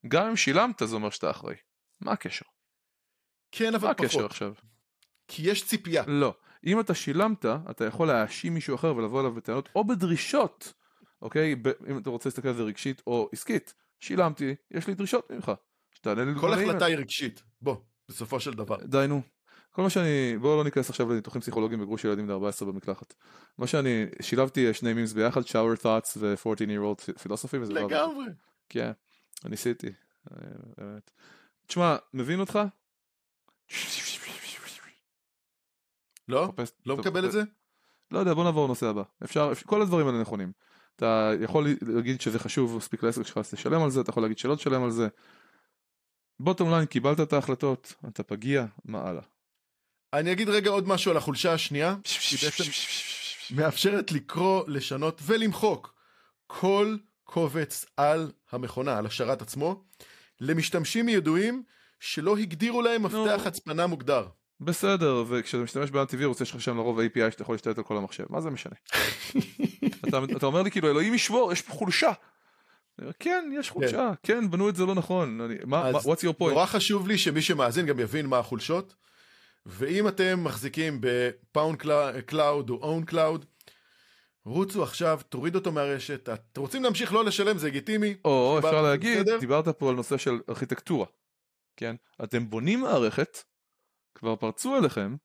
גם אם שילמת זה אומר שאתה אחראי. מה הקשר? כן, מה אבל הקשר פחות. עכשיו? כי יש ציפייה. לא. אם אתה שילמת, אתה יכול להאשים מישהו אחר ולבוא אליו בטענות, או בדרישות, אוקיי? ב... אם אתה רוצה להסתכל על זה רגשית או עסקית, שילמתי, יש לי דרישות ממך. שתענה לי כל. החלטה היא רגשית. בוא, בסופו של דבר. די נו. כל מה שאני, בואו לא ניכנס עכשיו לניתוחים פסיכולוגיים בגרוש ילדים בני 14 במקלחת. מה שאני, שילבתי שני מימס ביחד, shower thoughts ו-14 year old philosophy, לא... לגמרי. כן, ניסיתי. אה, באמת. תשמע, מבין אותך? לא? מחפש- לא מקבל את זה? לא יודע, בוא נעבור לנושא הבא. אפשר, כל הדברים האלה נכונים. אתה יכול להגיד שזה חשוב מספיק לעסק שלך אז תשלם על זה, אתה יכול להגיד שלא תשלם על זה. בוטום ליין, קיבלת את ההחלטות, אתה פגיע, מה הלאה? אני אגיד רגע עוד משהו על החולשה השנייה, היא בעצם מאפשרת לקרוא, לשנות ולמחוק כל קובץ על המכונה, על השרת עצמו, למשתמשים ידועים שלא הגדירו להם מפתח הצפנה מוגדר. בסדר, וכשאתה משתמש באנטיווירוס יש לך שם לרוב API שאתה יכול להשתלט על כל המחשב, מה זה משנה? אתה, אתה אומר לי כאילו אלוהים ישמור, יש פה חולשה. כן, יש חולשה, כן, בנו את זה לא נכון, אני, מה, מה- what's your point? נורא חשוב לי שמי שמאזין גם יבין מה החולשות, ואם אתם מחזיקים בפאונד Cloud או ownCloud, רוצו עכשיו, תוריד אותו מהרשת, אתם רוצים להמשיך לא לשלם, זה לגיטימי. או אפשר להגיד, בסדר? דיברת פה על נושא של ארכיטקטורה, כן? אתם בונים מערכת, כבר פרצו אליכם,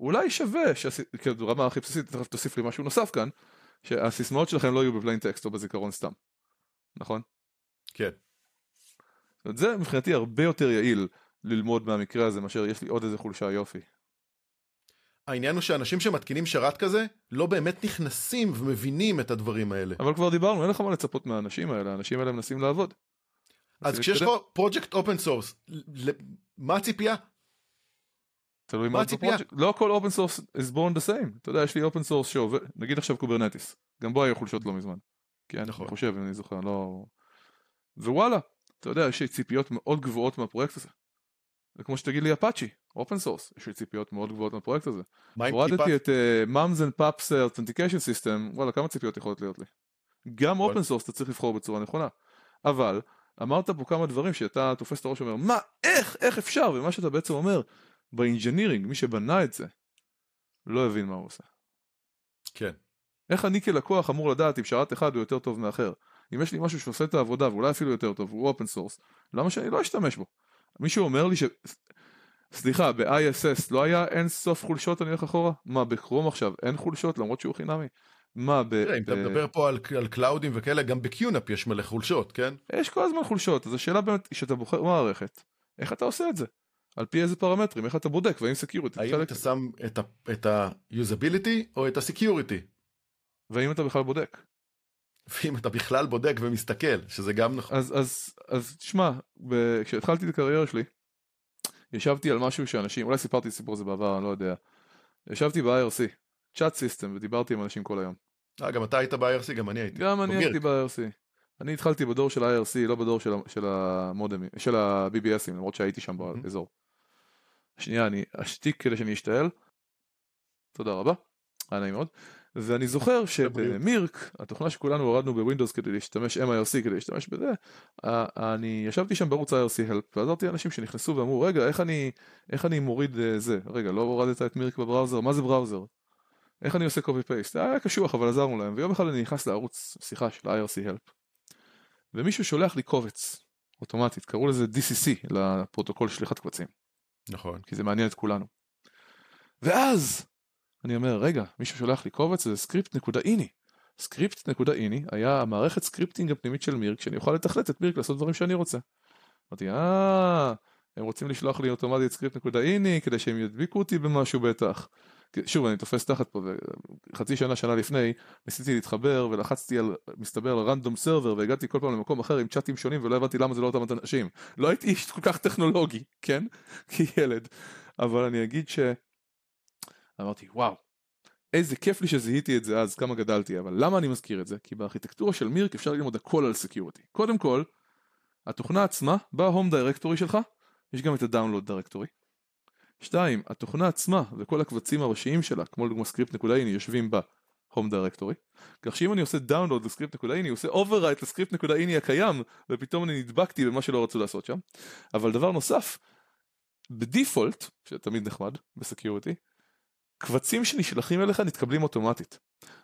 אולי שווה, שהס- כאילו ברמה הכי בסיסית, תכף תוסיף לי משהו נוסף כאן, שהסיסמאות שלכם לא יהיו ב plain text או בזיכרון סתם, נכון? כן. זה מבחינתי הרבה יותר יעיל ללמוד מהמקרה הזה מאשר יש לי עוד איזה חולשה יופי. העניין הוא שאנשים שמתקינים שרת כזה, לא באמת נכנסים ומבינים את הדברים האלה. אבל כבר דיברנו, אין לך מה לצפות מהאנשים האלה, האנשים האלה מנסים לעבוד. אז כשיש לך. פרויקט open source, מה הציפייה? תלוי מה הציפייה? לא כל open source is born the same. אתה יודע, יש לי open source שעובד, נגיד עכשיו Kubernetes, גם בו היו חולשות לא מזמן. כן, נכון. אני חושב, אני זוכר, לא... ווואלה, אתה יודע, יש לי ציפיות מאוד גבוהות מהפרויקט הזה. זה כמו שתגיד לי Apache, open source, יש לי ציפיות מאוד גבוהות מהפרויקט הזה. הורדתי את Mums and Pups Authentication System, וואלה, כמה ציפיות יכולות להיות לי? גם. open source אתה צריך לבחור בצורה נכונה. אבל, אמרת פה כמה דברים שאתה תופס את הראש ואומר, מה, איך, איך אפשר? ומה שאתה בעצם אומר, ב engineering, מי שבנה את זה, לא הבין מה הוא עושה. כן. איך אני כלקוח אמור לדעת אם שרת אחד הוא יותר טוב מאחר? אם יש לי משהו שעושה את העבודה ואולי אפילו יותר טוב, הוא open source, למה שאני לא אשתמש בו? מישהו אומר לי ש... סליחה, ב-IIS לא היה אין סוף חולשות אני הולך אחורה? מה, ב Chrome עכשיו אין חולשות למרות שהוא חינמי? מה, ב... תראה, אם אתה מדבר פה על, על קלאודים וכאלה, גם ב QNAP יש מלא חולשות, כן? יש כל הזמן חולשות, אז השאלה באמת, כשאתה בוחר מערכת, איך אתה עושה את זה? על פי איזה פרמטרים, איך אתה בודק, והאם security האם אתה שם את ה-usability או את ה-security? והאם אתה בכלל בודק. ואם אתה בכלל בודק ומסתכל, שזה גם נכון. אז, אז, אז תשמע, ב- כשהתחלתי את הקריירה שלי, ישבתי על משהו שאנשים, אולי סיפרתי את הסיפור הזה בעבר, אני לא יודע. ישבתי ב-IRC, צ'אט סיסטם, ודיברתי עם אנשים כל היום. אה, גם אתה היית ב-IRC, גם אני הייתי. גם אני. הייתי ב-IRC. אני התחלתי בדור של ה-IRC, לא בדור של, של המודמים, של ה-BBSים, למרות שהייתי שם. באזור. שנייה, אני אשתיק כדי שאני אשתעל. תודה רבה, היה נעים מאוד. ואני זוכר שבמירק, התוכנה שכולנו הורדנו בווינדוס כדי להשתמש, MIRC כדי להשתמש בזה, אני ישבתי שם בערוץ IRC Help, ועזרתי לאנשים שנכנסו ואמרו, רגע, איך אני, איך אני מוריד אה, זה? רגע, לא הורדת את מירק בבראוזר? מה זה בראוזר? איך אני עושה copy paste? היה קשוח, אבל עזרנו להם. ויום אחד אני נכנס לערוץ שיחה של IRC Help, ומישהו שולח לי קובץ, אוטומטית, קראו לזה DCC, לפרוטוקול שליחת קבצים. נכון. כי זה מעניין את כולנו. ואז אני אומר, רגע, מישהו שולח לי קובץ, זה script נקודה ini. script נקודה ini היה המערכת scripting הפנימית של mIRC, שאני אוכל לתכנת את mIRC לעשות דברים שאני רוצה. אמרתי, אה, הם רוצים לשלוח לי אוטומטית script נקודה ini, כדי שהם ידביקו אותי במשהו בטח. שוב, אני תופס תחת פה, וחצי שנה, שנה לפני, ניסיתי להתחבר ולחצתי על, מסתבר, על random server, והגעתי כל פעם למקום אחר עם צ'אטים שונים, ולא הבנתי למה זה לא אותם אנשים. לא הייתי איש כל כך טכנולוגי, כן? כילד. אבל אני אגיד ש... אמרתי, וואו, איזה כיף לי שזיהיתי את זה אז, כמה גדלתי, אבל למה אני מזכיר את זה? כי בארכיטקטורה של mIRC אפשר ללמוד הכל על security. קודם כל, התוכנה עצמה, ב home directory שלך, יש גם את ה download directory. שתיים, התוכנה עצמה וכל הקבצים הראשיים שלה, כמו לדוגמה script.ini, יושבים ב home directory. כך שאם אני עושה download ל script.ini, הוא עושה overwrite ל script.ini הקיים, ופתאום אני נדבקתי במה שלא רצו לעשות שם. אבל דבר נוסף, ב default, שתמיד נחמד ב security, קבצים שנשלחים אליך נתקבלים אוטומטית.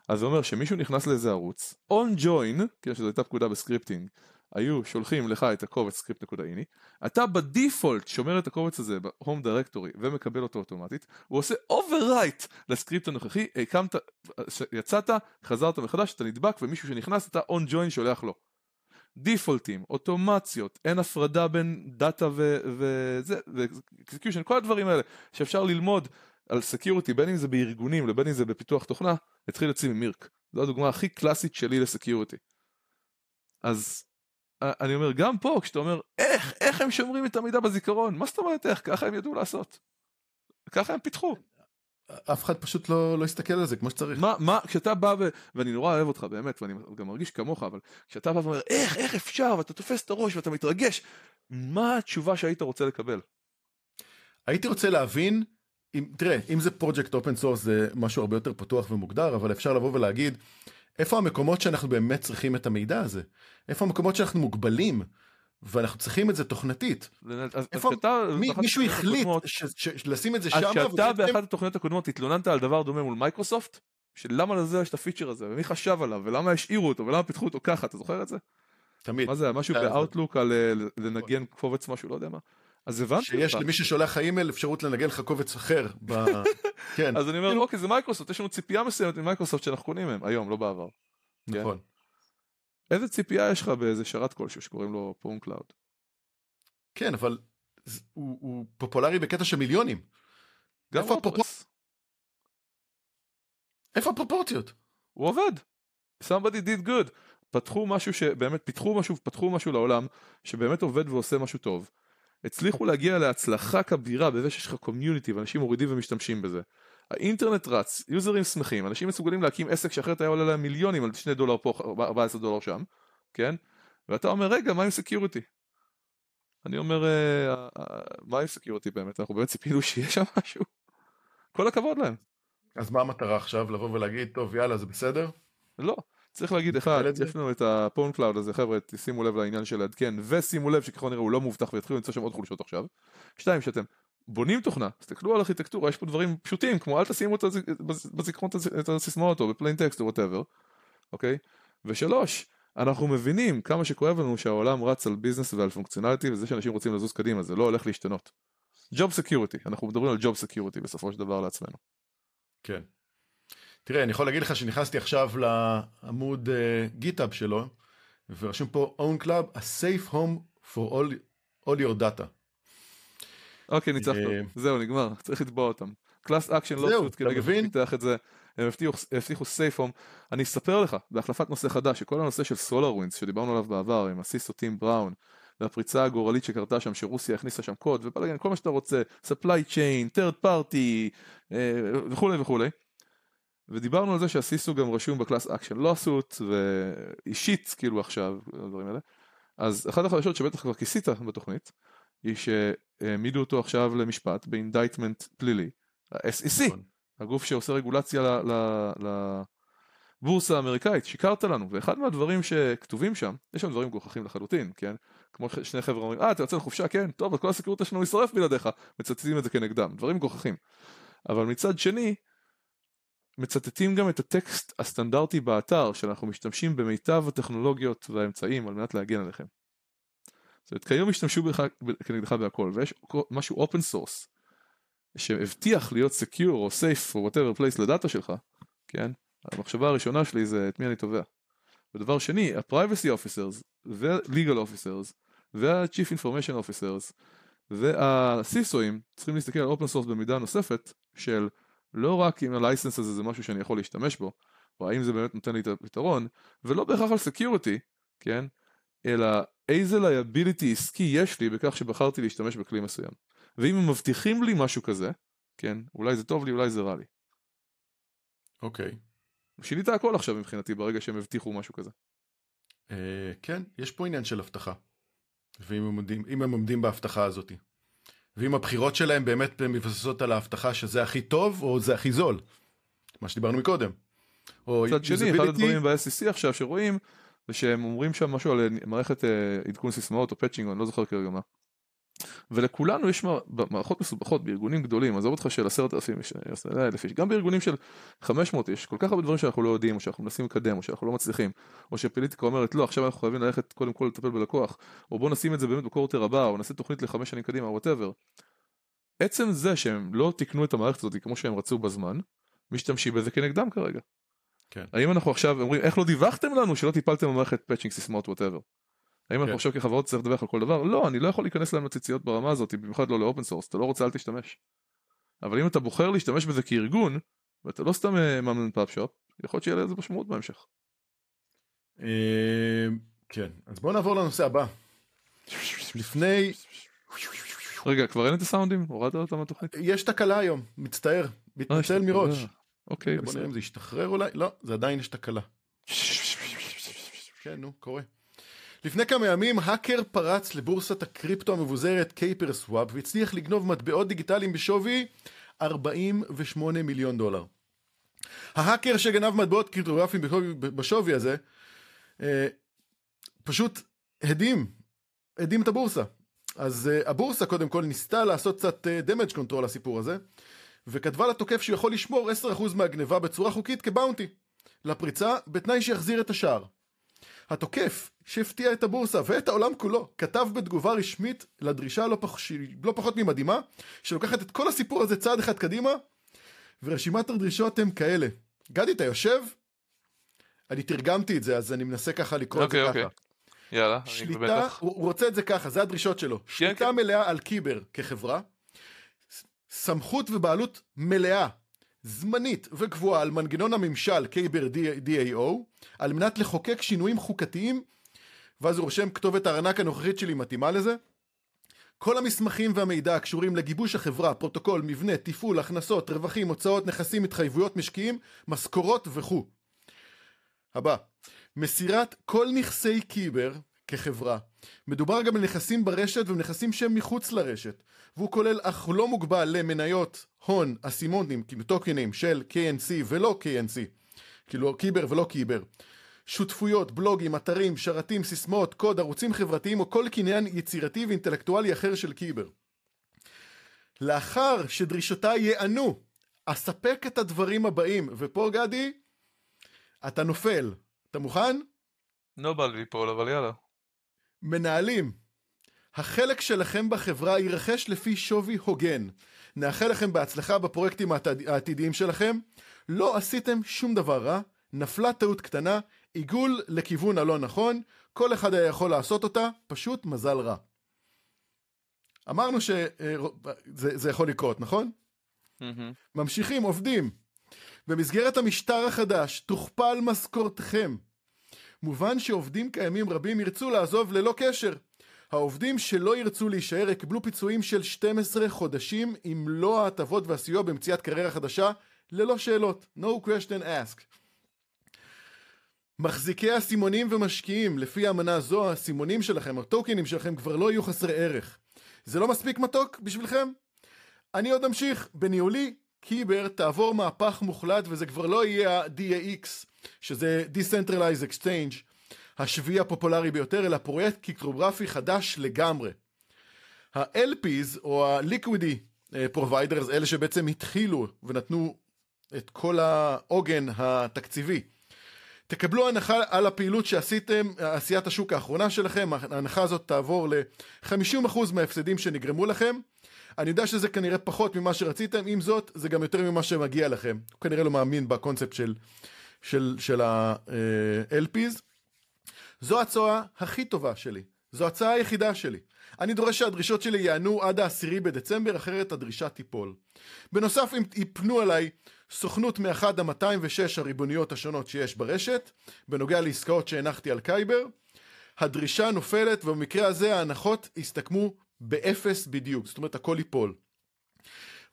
אז זה אומר שמישהו נכנס לאיזה ערוץ, on join, כן, שזו הייתה פקודה ב scripting, היו שולחים לך את הקובץ script.ini, אתה ב default שומר את הקובץ הזה ב-home directory ומקבל אותו אוטומטית, הוא עושה overwrite ל script הנוכחי, הקמת, יצאת, חזרת מחדש, אתה נדבק ומישהו שנכנס אתה on join שולח לו. דיפולטים, אוטומציות, אין הפרדה בין דאטה וזה, ו execution, כל הדברים האלה שאפשר ללמוד על security, בין אם זה בארגונים לבין אם זה בפיתוח תוכנה, התחיל אצלי מ mIRC. זו הדוגמה הכי קלאסית שלי ל security. אז אני אומר, גם פה, כשאתה אומר, איך, איך הם שומרים את המידע בזיכרון? מה זאת אומרת איך? ככה הם ידעו לעשות. ככה הם פיתחו. אף אחד פשוט לא, לא הסתכל על זה כמו שצריך. מה, מה, כשאתה בא ו... ואני נורא אוהב אותך באמת, ואני גם מרגיש כמוך, אבל כשאתה בא ואומר, איך, איך אפשר, ואתה תופס את הראש ואתה מתרגש, מה התשובה שהיית רוצה לקבל? הייתי רוצה להבין, אם, תראה, אם זה פרויקט open source זה משהו הרבה יותר פתוח ומוגדר, אבל אפשר לבוא ולהגיד, איפה המקומות שאנחנו באמת צריכים את המידע הזה? איפה המקומות שאנחנו מוגבלים? ואנחנו צריכים את זה תוכנתית. איפה, מי, מישהו החליט ש, ש, ש, לשים את זה שם. אז שאתה באחת התוכניות הקודמות התלוננת על דבר דומה מול מייקרוסופט, שלמה לזה יש את הפיצ'ר הזה, ומי חשב עליו, ולמה השאירו אותו, ולמה פיתחו אותו ככה, אתה זוכר את זה? תמיד. מה זה, משהו ב Outlook על אה, לנגן קובץ משהו, לא יודע מה. אז הבנתי שיש למי ששולח האימייל אפשרות לנגן לך קובץ אחר. ב... כן. אז אני אומר, אוקיי, זה מייקרוסופט, יש לנו ציפייה מסוימת ממייקרוסופט שאנחנו קונים מהם, היום, לא בעבר. נכון. איזה ציפייה יש לך באיזה שרת כלשהו שקוראים לו ownCloud? כן, אבל הוא, הוא פופולרי בקטע של מיליונים. איפה, הפרופ... איפה הפרופורציות? הוא עובד. somebody did good. פתחו משהו שבאמת, פיתחו משהו, פתחו משהו לעולם, שבאמת עובד ועושה משהו טוב. הצליחו להגיע להצלחה כבירה בזה שיש לך community ואנשים מורידים ומשתמשים בזה. האינטרנט רץ, יוזרים שמחים, אנשים מסוגלים להקים עסק שאחרת היה עולה להם מיליונים על 2 דולר פה, 14 דולר שם, כן? ואתה אומר רגע מה עם security? אני אומר, אה, אה, מה עם security באמת? אנחנו באמת ציפינו שיהיה שם משהו? כל הכבוד להם. אז מה המטרה עכשיו? לבוא ולהגיד, טוב יאללה זה בסדר? לא. צריך להגיד, אחד, יש לנו את ה ownCloud הזה, חבר'ה, שימו לב לעניין של לעדכן, ושימו לב שככל נראה הוא לא מובטח ויתחילו למצוא שם עוד חולשות עכשיו. שתיים, שאתם בונים תוכנה, תסתכלו על ארכיטקטורה, יש פה דברים פשוטים, כמו אל תשימו בזיכרון את הסיסמאות או ב plain text או whatever, אוקיי? ושלוש, אנחנו מבינים כמה שכואב לנו שהעולם רץ על business ועל functionality וזה שאנשים רוצים לזוז קדימה זה לא הולך להשתנות. job security אנחנו מדברים על job security בסופו של דבר לעצמנו. כן. תראה אני יכול להגיד לך שנכנסתי עכשיו לעמוד GitHub uh, שלו ורשום פה ownCloud a safe home for all, all your data. אוקיי ניצחנו אה, זהו נגמר צריך לתבוע אותם. class action לא פשוט כדי לפתח את זה הם הבטיחו, הבטיחו סייפום. אני אספר לך, בהחלפת נושא חדש, שכל הנושא של SolarWinds שדיברנו עליו בעבר, עם ה-CISO טים בראון, והפריצה הגורלית שקרתה שם, שרוסיה הכניסה שם קוד, ובלגן, כל מה שאתה רוצה, supply chain, third party, אה, וכולי וכולי. ודיברנו על זה שה-CISO גם רשום ב-class action lawsuit, ואישית כאילו עכשיו, הדברים האלה. אז אחת החדשות שבטח כבר כיסית בתוכנית, היא שהעמידו אותו עכשיו למשפט ב-indictment פלילי, ה-SEC. נכון. הגוף שעושה רגולציה לבורסה האמריקאית, שיקרת לנו, ואחד מהדברים שכתובים שם, יש שם דברים מגוחכים לחלוטין, כן? כמו שני חבר'ה אומרים, אה, אתה יוצא לחופשה, כן, טוב, אז כל ה-security שלנו יישרף בלעדיך, מצטטים את זה כנגדם, דברים מגוחכים. אבל מצד שני, מצטטים גם את הטקסט הסטנדרטי באתר, שאנחנו משתמשים במיטב הטכנולוגיות והאמצעים על מנת להגן עליכם. זאת אומרת, כיום השתמשו בך כנגדך בהכל, ויש משהו open source, שהבטיח להיות secure או safe או whatever place לדאטה שלך, כן? המחשבה הראשונה שלי זה את מי אני תובע. ודבר שני, ה-privacy officers וה-legal officers וה-chief information officers וה-CISOים צריכים להסתכל על open source במידה נוספת של לא רק אם ה-license הזה זה משהו שאני יכול להשתמש בו, או האם זה באמת נותן לי את הפתרון, ולא בהכרח על security, כן? אלא איזה liability עסקי יש לי בכך שבחרתי להשתמש בכלי מסוים. ואם הם מבטיחים לי משהו כזה, כן, אולי זה טוב לי, אולי זה רע לי. אוקיי. Okay. שינית הכל עכשיו מבחינתי ברגע שהם הבטיחו משהו כזה. Uh, כן, יש פה עניין של הבטחה. ואם הם עומדים, הם עומדים בהבטחה הזאת. ואם הבחירות שלהם באמת מבססות על ההבטחה שזה הכי טוב או זה הכי זול. מה שדיברנו מקודם. מצד שני, אחד הדברים ב-SEC עכשיו שרואים, זה שהם אומרים שם משהו על מערכת אה, עדכון סיסמאות או patching, אני לא זוכר כרגע מה. ולכולנו יש מערכות מסובכות בארגונים גדולים, עזוב אותך של עשרת אלפים איש, אלף איש, גם בארגונים של 500 איש, כל כך הרבה דברים שאנחנו לא יודעים, או שאנחנו מנסים לקדם, או שאנחנו לא מצליחים, או שפוליטיקה אומרת לא, עכשיו אנחנו חייבים ללכת קודם כל לטפל בלקוח, או בוא נשים את זה באמת ב-quarter הבא, או נעשה תוכנית לחמש שנים קדימה, whatever. עצם זה שהם לא תיקנו את המערכת הזאת כמו שהם רצו בזמן, משתמשים בזה כנגדם כרגע. כן. האם אנחנו עכשיו אומרים איך לא דיווחתם לנו שלא טיפלתם במערכת patching סיסמאות whatever. האם אנחנו כן. עכשיו כחברות צריך לדווח על כל דבר? לא, אני לא יכול להיכנס להם לציציות ברמה הזאת, במיוחד לא ל-open source, אתה לא רוצה אל תשתמש. אבל אם אתה בוחר להשתמש בזה כארגון, ואתה לא סתם mom and pop shop, יכול להיות שיהיה לזה משמעות בהמשך. אה, כן, אז בואו נעבור לנושא הבא. לפני, רגע, כבר אין את הסאונדים? הורדת אותם מהתוכנית? יש תקלה היום, מצטער, אה, מתנצל. מראש. אוקיי, בוא נראה. אם זה ישתחרר אולי, לא, זה עדיין יש תקלה. כן, נו, קורה. לפני כמה ימים, האקר פרץ לבורסת הקריפטו המבוזרת קייפר סוואפ והצליח לגנוב מטבעות דיגיטליים בשווי 48 מיליון דולר. ההאקר שגנב מטבעות קריפטוגרפיים בשווי הזה, אה, פשוט הדים, הדים את הבורסה. אז אה, הבורסה קודם כל ניסתה לעשות קצת אה, damage control לסיפור הזה, וכתבה לתוקף שהוא יכול לשמור 10% מהגניבה בצורה חוקית כבאונטי לפריצה, בתנאי שיחזיר את השער. התוקף, שהפתיע את הבורסה ואת העולם כולו, כתב בתגובה רשמית לדרישה לא, פח... לא פחות ממדהימה, שלוקחת את כל הסיפור הזה צעד אחד קדימה, ורשימת הדרישות הם כאלה. גדי, אתה יושב? אני תרגמתי את זה, אז אני מנסה ככה לקרוא אוקיי, את זה אוקיי. ככה. יאללה, אני שליטה. הוא, הוא רוצה את זה ככה, זה הדרישות שלו. שליטה כן. מלאה על Kyber כחברה, סמכות ובעלות מלאה, זמנית וקבועה על מנגנון הממשל KyberDAO, על מנת לחוקק שינויים חוקתיים, ואז הוא רושם כתובת הארנק הנוכחית שלי מתאימה לזה. כל המסמכים והמידע הקשורים לגיבוש החברה, פרוטוקול, מבנה, תפעול, הכנסות, רווחים, הוצאות, נכסים, התחייבויות משקיעים, משכורות וכו'. הבא, מסירת כל נכסי קיבר כחברה. מדובר גם על נכסים ברשת ובנכסים שהם מחוץ לרשת, והוא כולל אך לא מוגבל למניות, הון, אסימונים, כאילו טוקנים של KNC ולא KNC, כאילו קיבר ולא קיבר. שותפויות, בלוגים, אתרים, שרתים, סיסמאות, קוד, ערוצים חברתיים או כל קניין יצירתי ואינטלקטואלי אחר של קיבר. לאחר שדרישותיי ייענו, אספק את הדברים הבאים, ופה גדי, אתה נופל. אתה מוכן? לא בא לי ליפול, אבל יאללה. מנהלים, החלק שלכם בחברה יירכש לפי שווי הוגן. נאחל לכם בהצלחה בפרויקטים העתיד- העתידיים שלכם. לא עשיתם שום דבר רע, נפלה טעות קטנה, עיגול לכיוון הלא נכון, כל אחד היה יכול לעשות אותה, פשוט מזל רע. אמרנו שזה יכול לקרות, נכון? מהמם. ממשיכים, עובדים. במסגרת המשטר החדש תוכפל משכורתכם. מובן שעובדים קיימים רבים ירצו לעזוב ללא קשר. העובדים שלא ירצו להישאר יקבלו פיצויים של 12 חודשים עם מלוא ההטבות והסיוע במציאת קריירה חדשה, ללא שאלות. No question asked. מחזיקי הסימונים ומשקיעים, לפי האמנה זו, הסימונים שלכם, הטוקנים שלכם כבר לא יהיו חסרי ערך. זה לא מספיק מתוק בשבילכם? אני עוד אמשיך. בניהולי, קיבר תעבור מהפך מוחלט וזה כבר לא יהיה ה-DAX, שזה Decentralized Exchange, השביעי הפופולרי ביותר, אלא פרויקט קריפטוגרפי חדש לגמרי. ה-LPs, או ה-Liquidity אה, Providers, אלה שבעצם התחילו ונתנו את כל העוגן התקציבי. תקבלו הנחה על הפעילות שעשיתם, עשיית השוק האחרונה שלכם, ההנחה הזאת תעבור ל-50% מההפסדים שנגרמו לכם. אני יודע שזה כנראה פחות ממה שרציתם, עם זאת, זה גם יותר ממה שמגיע לכם. הוא כנראה לא מאמין בקונספט של, של, של ה-LPs. זו ההצעה הכי טובה שלי. זו ההצעה היחידה שלי. אני דורש שהדרישות שלי יענו עד העשירי בדצמבר, אחרת הדרישה תיפול. בנוסף, אם יפנו עליי סוכנות מאחד ה-206 הריבוניות השונות שיש ברשת, בנוגע לעסקאות שהנחתי על קייבר, הדרישה נופלת, ובמקרה הזה ההנחות יסתכמו באפס בדיוק, זאת אומרת הכל ייפול.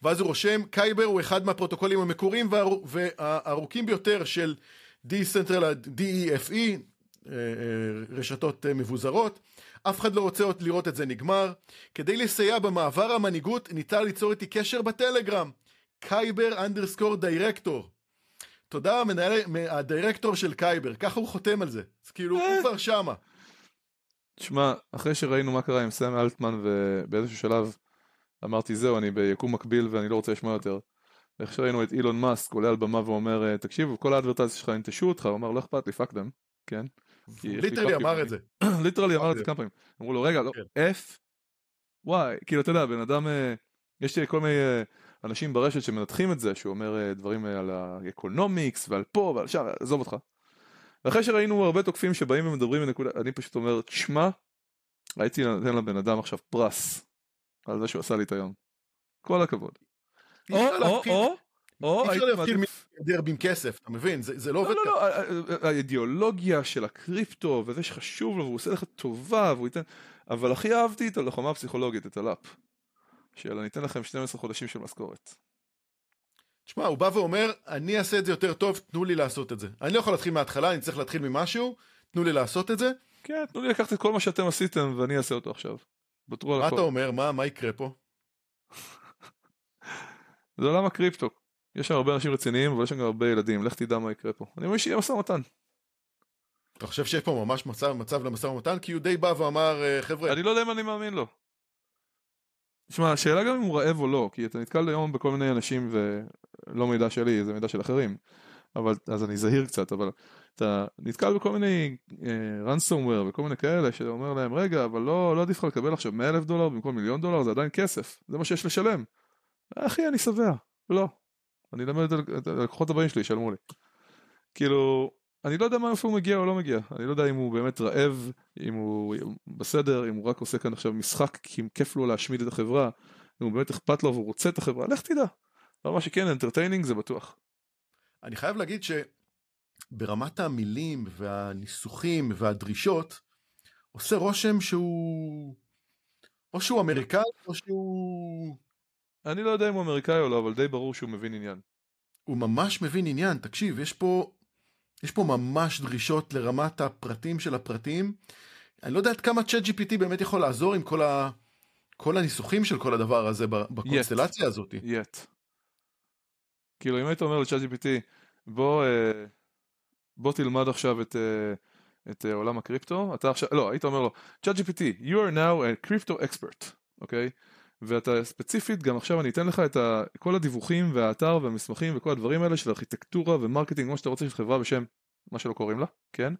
ואז הוא רושם, Kyber הוא אחד מהפרוטוקולים המקוריים והארו- והארוכים ביותר של Decentralized DeFi, אה, אה, רשתות אה, מבוזרות. אף אחד לא רוצה לראות את זה נגמר. כדי לסייע במעבר המנהיגות, ניתן ליצור איתי קשר בטלגרם. Kyber underscore director. תודה, מנהל, הדירקטור של Kyber, ככה הוא חותם על זה. אז כאילו, הוא כבר שמה. תשמע, אחרי שראינו מה קרה עם סם אלטמן ובאיזשהו שלב אמרתי זהו, אני ביקום מקביל ואני לא רוצה לשמוע יותר. איך שראינו את אילון מאסק עולה על במה ואומר, תקשיבו, כל ה-advertisers שלך ינטשו אותך, הוא אמר, לא אכפת לי, fuck them, כן? literally אמר את זה. literally אמר את זה כמה פעמים. אמרו לו, רגע, לא, כן. F, וואי, כאילו, אתה יודע, בן אדם, אה, יש לי כל מיני אה, אנשים ברשת שמנתחים את זה, שהוא אומר אה, דברים על ה-economics ועל פה ועל שם, עזוב אותך. ואחרי שראינו הרבה תוקפים שבאים ומדברים בנקודה, אני פשוט אומר, תשמע, הייתי נותן לבן אדם עכשיו פרס על זה שהוא עשה לי את היום. כל הכבוד. אפשר להפחיד- או, או, אי אפשר מעדיף- מיליארדר עם כסף, אתה מבין? זה זה לא עובד לא, לא, ככה. לא, ה- האידיאולוגיה של הקריפטו וזה שחשוב לו והוא עושה לך טובה והוא ייתן, אבל הכי אהבתי את הלוחמה הפסיכולוגית, את הלאפ. של אני אתן לכם 12 חודשים של משכורת. תשמע, הוא בא ואומר, אני אעשה את זה יותר טוב, תנו לי לעשות את זה. אני לא יכול להתחיל מההתחלה, אני צריך להתחיל ממשהו, תנו לי לעשות את זה. כן, תנו לי לקחת את כל מה שאתם עשיתם ואני אעשה אותו עכשיו. בטרו על מה הכל. אתה אומר? מה מה יקרה פה? זה עולם הקריפטו. יש שם הרבה אנשים רציניים אבל יש שם גם הרבה ילדים, לך תדע מה יקרה פה. אני אומר שיהיה משא ומתן. אתה חושב שיש פה ממש מצב, מצב למשא ומתן? כי הוא די בא ואמר, "אה, חבר'ה, אני לא יודע אם אני מאמין לו. תשמע, השאלה גם אם הוא רעב או לא, כי אתה נתקל היום בכל מיני אנשים ולא מידע שלי, זה מידע של אחרים. אבל, אז אני זהיר קצת, אבל אתה נתקל בכל מיני אה, ransomware וכל מיני כאלה שאומר להם, רגע, אבל לא, לא עדיף לך לקבל עכשיו 100 אלף דולר במקום מיליון דולר, זה עדיין כסף, זה מה שיש לשלם. אחי, אני שבע, לא. אני אלמד את הלקוחות הבאים שלי, ישלמו לי. כאילו, אני לא יודע מה איפה הוא מגיע או לא מגיע, אני לא יודע אם הוא באמת רעב, אם הוא בסדר, אם הוא רק עושה כאן עכשיו משחק כי כיף לו להשמיד את החברה, אם הוא באמת אכפת לו והוא רוצה את החברה, לך תדע. אבל מה שכן, entertaining זה בטוח. אני חייב להגיד שברמת המילים והניסוחים והדרישות, עושה רושם שהוא... או שהוא אמריקאי, או שהוא... אני לא יודע אם הוא אמריקאי או לא, אבל די ברור שהוא מבין עניין. הוא ממש מבין עניין. תקשיב, יש פה... יש פה ממש דרישות לרמת הפרטים של הפרטים. אני לא יודע עד כמה ChatGPT באמת יכול לעזור עם כל, ה... כל הניסוחים של כל הדבר הזה בקונסטלציה הזאת. יט. כאילו אם היית אומר ל-ChatGPT בוא אה, בוא תלמד עכשיו את, אה, את אה, עולם הקריפטו. אתה עכשיו לא היית אומר לו ChatGPT you are now a crypto expert אוקיי? ואתה ספציפית גם עכשיו אני אתן לך את ה, כל הדיווחים והאתר והמסמכים וכל הדברים האלה של ארכיטקטורה ו-marketing מה שאתה רוצה של חברה בשם מה שלא קוראים לה כן?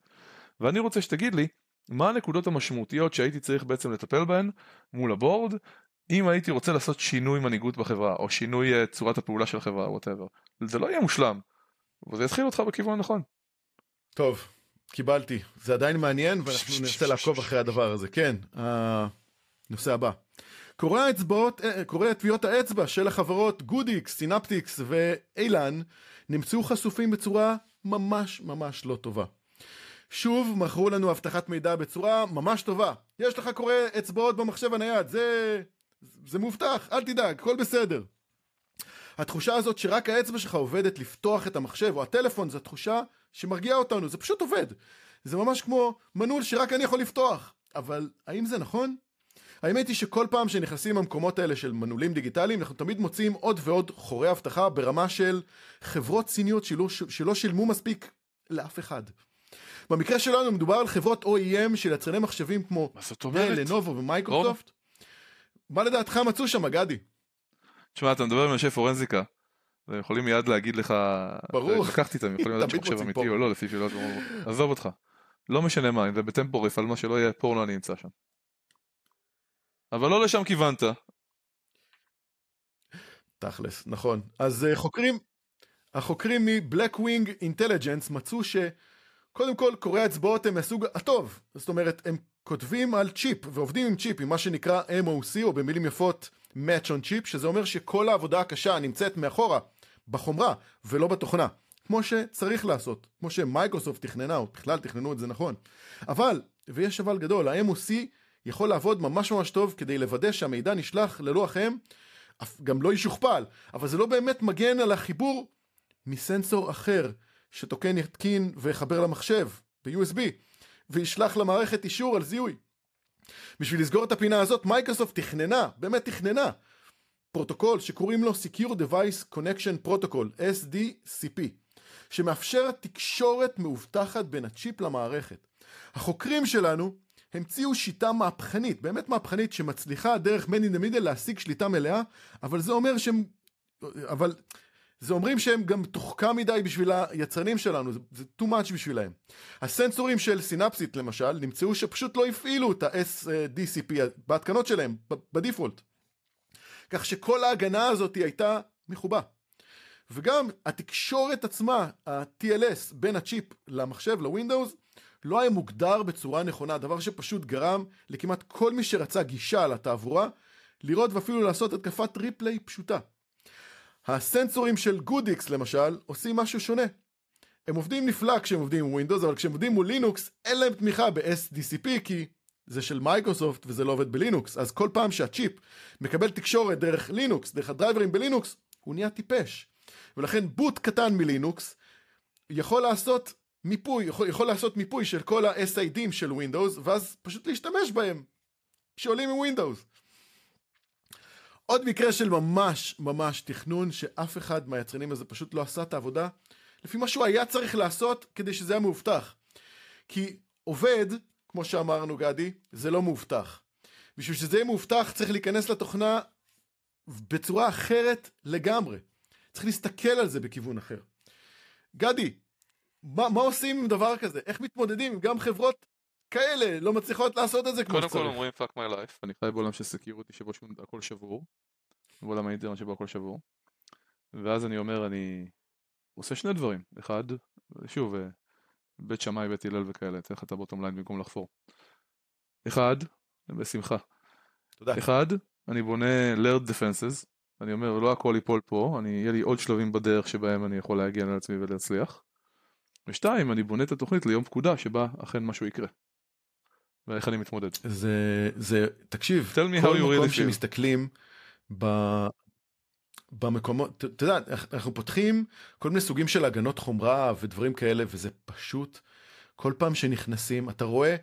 ואני רוצה שתגיד לי מה הנקודות המשמעותיות שהייתי צריך בעצם לטפל בהן מול ה-board אם הייתי רוצה לעשות שינוי מנהיגות בחברה, או שינוי אה, צורת הפעולה של החברה, whatever, זה לא יהיה מושלם, אבל זה יתחיל אותך בכיוון הנכון. טוב, קיבלתי. זה עדיין מעניין, ואנחנו ננסה לעקוב אחרי הדבר הזה. כן, הנושא הבא. קוראי האצבעות, אה, קוראי טביעות האצבע של החברות Goodix, Synaptics ו-ELAN נמצאו חשופים בצורה ממש ממש לא טובה. שוב מכרו לנו אבטחת מידע בצורה ממש טובה. יש לך קורא אצבעות במחשב הנייד, זה... זה מובטח, אל תדאג, הכל בסדר. התחושה הזאת שרק האצבע שלך עובדת לפתוח את המחשב או הטלפון זו תחושה שמרגיעה אותנו, זה פשוט עובד. זה ממש כמו מנעול שרק אני יכול לפתוח. אבל האם זה נכון? האמת היא שכל פעם שנכנסים למקומות האלה של מנעולים דיגיטליים אנחנו תמיד מוצאים עוד ועוד חורי אבטחה ברמה של חברות סיניות שלא, שלא שילמו מספיק לאף אחד. במקרה שלנו מדובר על חברות OEM של יצרני מחשבים כמו לנובו ומייקרוסופט. מה לדעתך מצאו שם גדי? תשמע, אתה מדבר עם אנשי פורנזיקה, והם יכולים מיד להגיד לך, ברור. לקחתי אותם, יכולים לדעת שמחשב מוצאים אמיתי. או לא, לפי שאלות, עזוב אותך. לא משנה מה, אם זה בטמפוריף, על מה שלא יהיה, פורנו אני אמצא שם. אבל לא לשם כיוונת. תכלס, נכון. אז uh, חוקרים, החוקרים מ-Blackwing Intelligence מצאו שקודם כל קוראי האצבעות הם מהסוג הטוב. זאת אומרת, הם כותבים על צ'יפ ועובדים עם צ'יפ, עם מה שנקרא MOC, או במילים יפות Match on Chip, שזה אומר שכל העבודה הקשה נמצאת מאחורה, בחומרה, ולא בתוכנה. כמו שצריך לעשות, כמו שמייקרוסופט תכננה, או בכלל תכננו את זה נכון. אבל, ויש אבל גדול, ה-MOC יכול לעבוד ממש ממש טוב כדי לוודא שהמידע נשלח ללוח אם גם לא ישוכפל, אבל זה לא באמת מגן על החיבור מסנסור אחר שתוקף יתקין ויחבר למחשב ב-USB וישלח למערכת אישור על זיהוי. בשביל לסגור את הפינה הזאת מייקרוסופט תכננה, באמת תכננה, פרוטוקול שקוראים לו Secure Device Connection Protocol, SDCP, שמאפשר תקשורת מאובטחת בין הצ'יפ למערכת. החוקרים שלנו המציאו שיטה מהפכנית, באמת מהפכנית, שמצליחה דרך man in the middle להשיג שליטה מלאה, אבל זה אומר שהם... אבל זה אומרים שהם גם תוחכם מדי בשביל היצרנים שלנו, זה, זה too much בשבילהם. הסנסורים של סינפסית למשל, נמצאו שפשוט לא הפעילו את ה-SDCP בהתקנות שלהם, בדיפולט. כך שכל ההגנה הזאת הייתה מחובה. וגם התקשורת עצמה, ה-TLS, בין הצ'יפ למחשב, לווינדוס, לא היה מוגדר בצורה נכונה, דבר שפשוט גרם לכמעט כל מי שרצה גישה לתעבורה, לראות ואפילו לעשות התקפת replay פשוטה. הסנסורים של Goodix למשל עושים משהו שונה. הם עובדים נפלא כשהם עובדים עם Windows, אבל כשהם עובדים מול לינוקס אין להם תמיכה ב-SDCP כי זה של מייקרוסופט וזה לא עובד ב-Linux, אז כל פעם שה-chip מקבל תקשורת דרך לינוקס, דרך הדרייברים ב-Linux, הוא נהיה טיפש. ולכן boot קטן מ-Linux יכול לעשות מיפוי, יכול, יכול לעשות מיפוי של כל ה-SIDים של ווינדוס, ואז פשוט להשתמש בהם כשעולים מווינדוס. עוד מקרה של ממש ממש תכנון שאף אחד מהיצרנים הזה פשוט לא עשה את העבודה לפי מה שהוא היה צריך לעשות כדי שזה היה מאובטח. כי עובד, כמו שאמרנו גדי, זה לא מאובטח. בשביל שזה יהיה מאובטח צריך להיכנס לתוכנה בצורה אחרת לגמרי. צריך להסתכל על זה בכיוון אחר. גדי, מה, מה עושים עם דבר כזה? איך מתמודדים גם חברות כאלה לא מצליחות לעשות את זה כמו שצריך? קודם כל אומרים fuck my life, אני חי בעולם של security שבו הכל שבור, בעולם האינטרנט שבו הכל שבור, ואז אני אומר אני עושה שני דברים, אחד, שוב, אה, בית שמאי, בית הלל וכאלה, אתן לך את ה-bottom line במקום לחפור. אחד, בשמחה. תודה. אחד, אני בונה layered defenses, אני אומר לא הכל ייפול פה, אני, יהיה לי עוד שלבים בדרך שבהם אני יכול להגיע על עצמי ולהצליח. ושתיים, אני בונה את התוכנית ליום פקודה שבה אכן משהו יקרה. ואיך אני מתמודד. זה, זה, תקשיב, כל מקום שמסתכלים ב... במקומות, אתה יודע, אנחנו פותחים כל מיני סוגים של הגנות חומרה ודברים כאלה, וזה פשוט, כל פעם שנכנסים, אתה רואה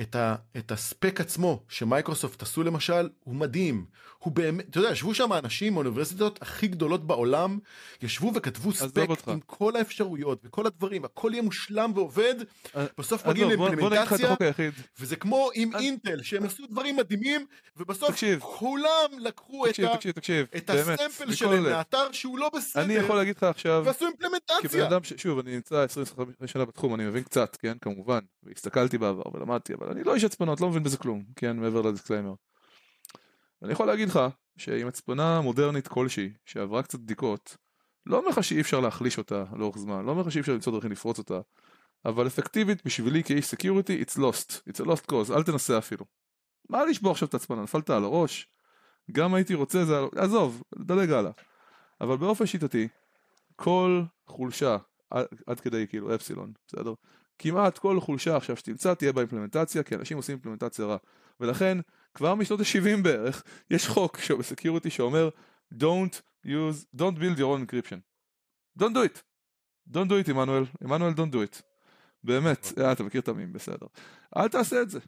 את, ה, את הספק עצמו שמייקרוסופט עשו למשל, הוא מדהים. הוא באמת, אתה יודע, ישבו שם אנשים מהאוניברסיטאות הכי גדולות בעולם, ישבו וכתבו ספק עם כל האפשרויות וכל הדברים, הכל יהיה מושלם ועובד, אה, בסוף מגיעים לאימפלמנטציה, וזה כמו עם אה, אינטל, שהם עשו דברים מדהימים, ובסוף תקשיב, כולם לקחו תקשיב, את, תקשיב, תקשיב, את באמת, הסמפל שלהם מהאתר שהוא לא בסדר, אני יכול להגיד לך עכשיו, ועשו אימפלמנטציה. שוב, אני נמצא 25 שנה בתחום, אני מבין קצת, כן, כמובן, והסתכלתי בעבר ולמדתי, אבל אני לא איש הצפנות, לא מבין בזה כלום, כן, מעבר לדיסקליימר. אני יכול להגיד לך שעם הצפנה מודרנית כלשהי, שעברה קצת בדיקות, לא אומר לך שאי אפשר להחליש אותה לאורך זמן, לא אומר לך שאי אפשר למצוא דרכים לפרוץ אותה, אבל אפקטיבית בשבילי כאיש security, it's lost, it's a lost cause, אל תנסה אפילו. מה לשבור עכשיו את הצפנה, נפלת על הראש? גם הייתי רוצה, זה, עזוב, דלג הלאה. אבל באופן שיטתי, כל חולשה, עד כדי כאילו אפסילון, בסדר? כמעט כל חולשה עכשיו שתמצא תהיה באימפלמנטציה, כי אנשים עושים אימפלמנטציה רע. ולכן, כבר משנות ה-70 בערך, יש חוק בסקיוריטי שאומר Don't use, don't build your own encryption. Don't do it. Don't do it, עמנואל. עמנואל, don't do it. באמת, אוקיי. אה, אתה מכיר את המים, בסדר. אל תעשה את זה.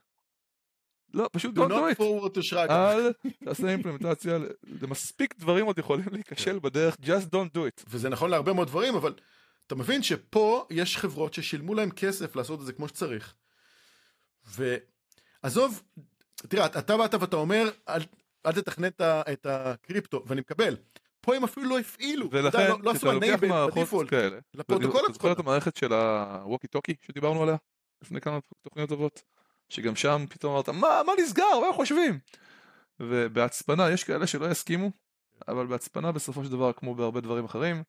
לא, פשוט don't do it. אל תעשה אימפלמנטציה, למספיק דברים עוד יכולים להיכשל כן. בדרך, just don't do it. וזה נכון להרבה מאוד דברים, אבל אתה מבין שפה יש חברות ששילמו להם כסף לעשות את זה כמו שצריך. ועזוב, תראה, אתה באת ואתה אומר, אל, אל תתכנן את הקריפטו, ואני מקבל. פה הם אפילו לא הפעילו. ולכן, לא, לא כשאתה לוקח מערכות כאלה, לפרוטוקול אתה זוכר את המערכת של הווקי טוקי שדיברנו עליה לפני כמה תוכניות טובות? שגם שם פתאום אמרת, מה, מה נסגר? מה חושבים? ובהצפנה, יש כאלה שלא יסכימו, אבל בהצפנה בסופו של דבר, כמו בהרבה דברים אחרים,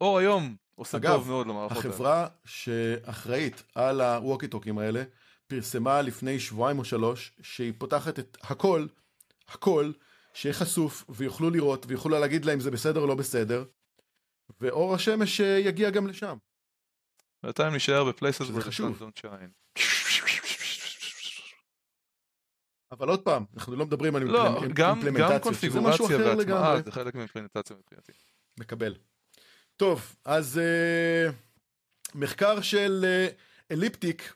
אור היום עושה אגב, טוב מאוד למערכות האלה. החברה שאחראית על הווקי טוקים האלה, פרסמה לפני שבועיים או שלוש, שהיא פותחת את הכל, הכל, שיהיה חשוף, ויוכלו לראות, ויוכלו להגיד להם זה בסדר או לא בסדר, ואור השמש אה, יגיע גם לשם. בינתיים נשאר בפלייסס. אבל עוד פעם, אנחנו לא מדברים על לא, אימפלמנטציה, גם קונפיגורציה והטמעה זה חלק מאימפלמנטציה מבחינתי. מקבל. טוב, אז uh, מחקר של uh, אליפטיק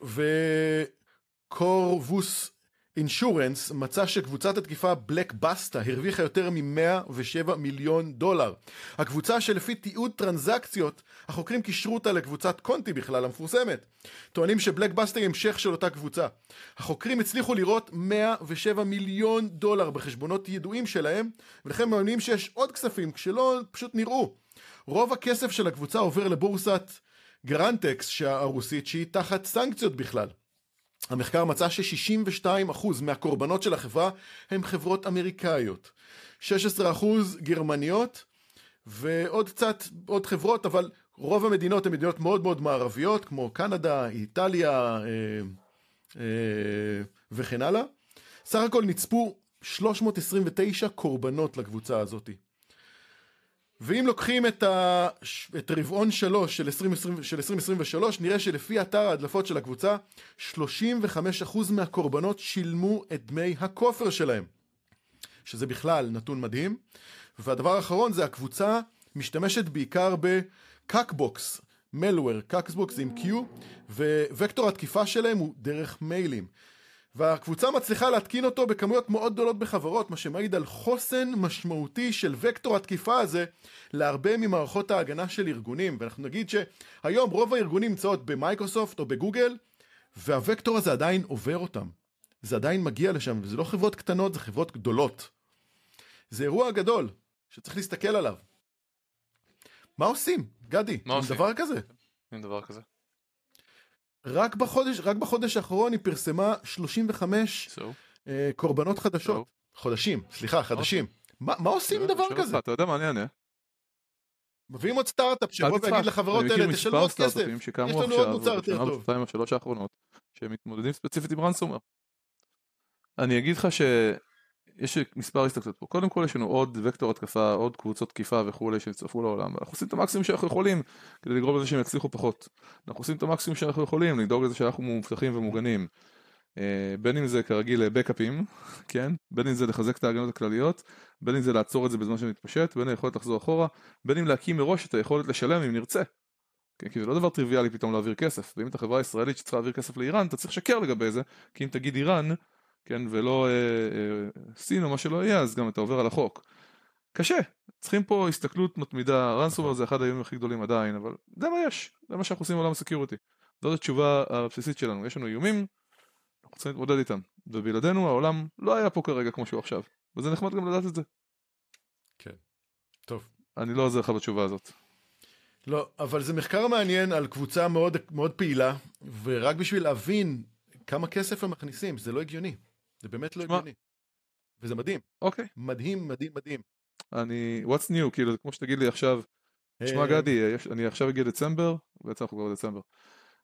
וקורבוס אינשורנס מצא שקבוצת התקיפה בלק בסטה הרוויחה יותר מ-107 מיליון דולר. הקבוצה שלפי תיעוד טרנזקציות, החוקרים קישרו אותה לקבוצת קונטי בכלל המפורסמת. טוענים שבלק בסטה היא המשך של אותה קבוצה. החוקרים הצליחו לראות 107 מיליון דולר בחשבונות ידועים שלהם, ולכן מאמינים שיש עוד כספים כשלא פשוט נראו. רוב הכסף של הקבוצה עובר לבורסת גרנטקס הרוסית שהיא תחת סנקציות בכלל. המחקר מצא ש-62% מהקורבנות של החברה הם חברות אמריקאיות. 16% גרמניות ועוד קצת עוד חברות, אבל רוב המדינות הן מדינות מאוד מאוד מערביות, כמו קנדה, איטליה אה, אה, וכן הלאה. סך הכל נצפו 329 קורבנות לקבוצה הזאת. ואם לוקחים את, ה... את רבעון שלוש של, 2020, של 2023, נראה שלפי אתר ההדלפות של הקבוצה, 35% מהקורבנות שילמו את דמי הכופר שלהם. שזה בכלל נתון מדהים. והדבר האחרון זה הקבוצה משתמשת בעיקר ב-Qakbot, malware, Qakbot עם Q, ווקטור התקיפה שלהם הוא דרך מיילים. והקבוצה מצליחה להתקין אותו בכמויות מאוד גדולות בחברות, מה שמעיד על חוסן משמעותי של וקטור התקיפה הזה להרבה ממערכות ההגנה של ארגונים. ואנחנו נגיד שהיום רוב הארגונים נמצאות ב-Microsoft או ב-Google, והוקטור הזה עדיין עובר אותם. זה עדיין מגיע לשם, וזה לא חברות קטנות, זה חברות גדולות. זה אירוע גדול, שצריך להסתכל עליו. מה עושים, גדי, מה עם עושים? דבר כזה? אין דבר כזה. רק בחודש, רק בחודש האחרון היא פרסמה 35 So, אה, קורבנות חדשות. טוב. חודשים, סליחה, חדשים. מה, מה עושים עם דבר שואל כזה? אתה יודע מה אני אענה? מביאים עוד סטארט-אפ שיבוא תצחק. ויגיד לחברות האלה, תשלמו עוד כסף. יש לנו עוד מוצר יותר טוב. ושנתיים השלוש האחרונות, שמתמודדים ספציפית עם רנסומר. אני אגיד לך שיש מספר הסתכלות פה. קודם כל יש לנו עוד וקטור התקפה, עוד קבוצות תקיפה וכולי שהצטרפו לעולם. אנחנו עושים את המקסימום שאנחנו יכולים כדי לגרום לזה שהם יצליחו פחות. אנחנו עושים את המקסימום שאנחנו יכולים לדאוג לזה שאנחנו מאובטחים ומוגנים. אה, בין אם זה כרגיל בקאפים, כן? בין אם זה לחזק את ההגנות הכלליות, בין אם זה לעצור את זה בזמן שמתפשט, בין היכולת לחזור אחורה, בין אם להקים מראש את היכולת לשלם אם נרצה. כן, כי זה לא דבר טריוויאלי פתאום להעביר כסף, ואם אתה חברה ישראלית שצריכה להעביר כסף לאיראן, אתה צריך לשקר לגבי זה, כי אם תגיד איראן, כן, ולא אה, אה, סין או מה שלא יהיה, אז גם אתה עובר על החוק. קשה, צריכים פה הסתכלות מתמידה, רנסומר זה אחד האיומים הכי גדולים עדיין, אבל זה מה יש, זה מה שאנחנו עושים בעולם הסקיוריטי. זאת התשובה הבסיסית שלנו, יש לנו איומים, אנחנו צריכים להתמודד איתם, ובלעדינו העולם לא היה פה כרגע כמו שהוא עכשיו, וזה נחמד גם לדעת את זה. כן. טוב. אני לא עוזר לך בתשובה הזאת. לא, אבל זה מחקר מעניין על קבוצה מאוד, מאוד פעילה, ורק בשביל להבין כמה כסף הם מכניסים, זה לא הגיוני. זה באמת לא. הגיוני. וזה מדהים. אוקיי, מדהים, מדהים, מדהים. אני, what's new, כאילו, כמו שתגיד לי עכשיו, תשמע אה, גדי, אני עכשיו הגיע דצמבר, בעצם אנחנו כבר בדצמבר,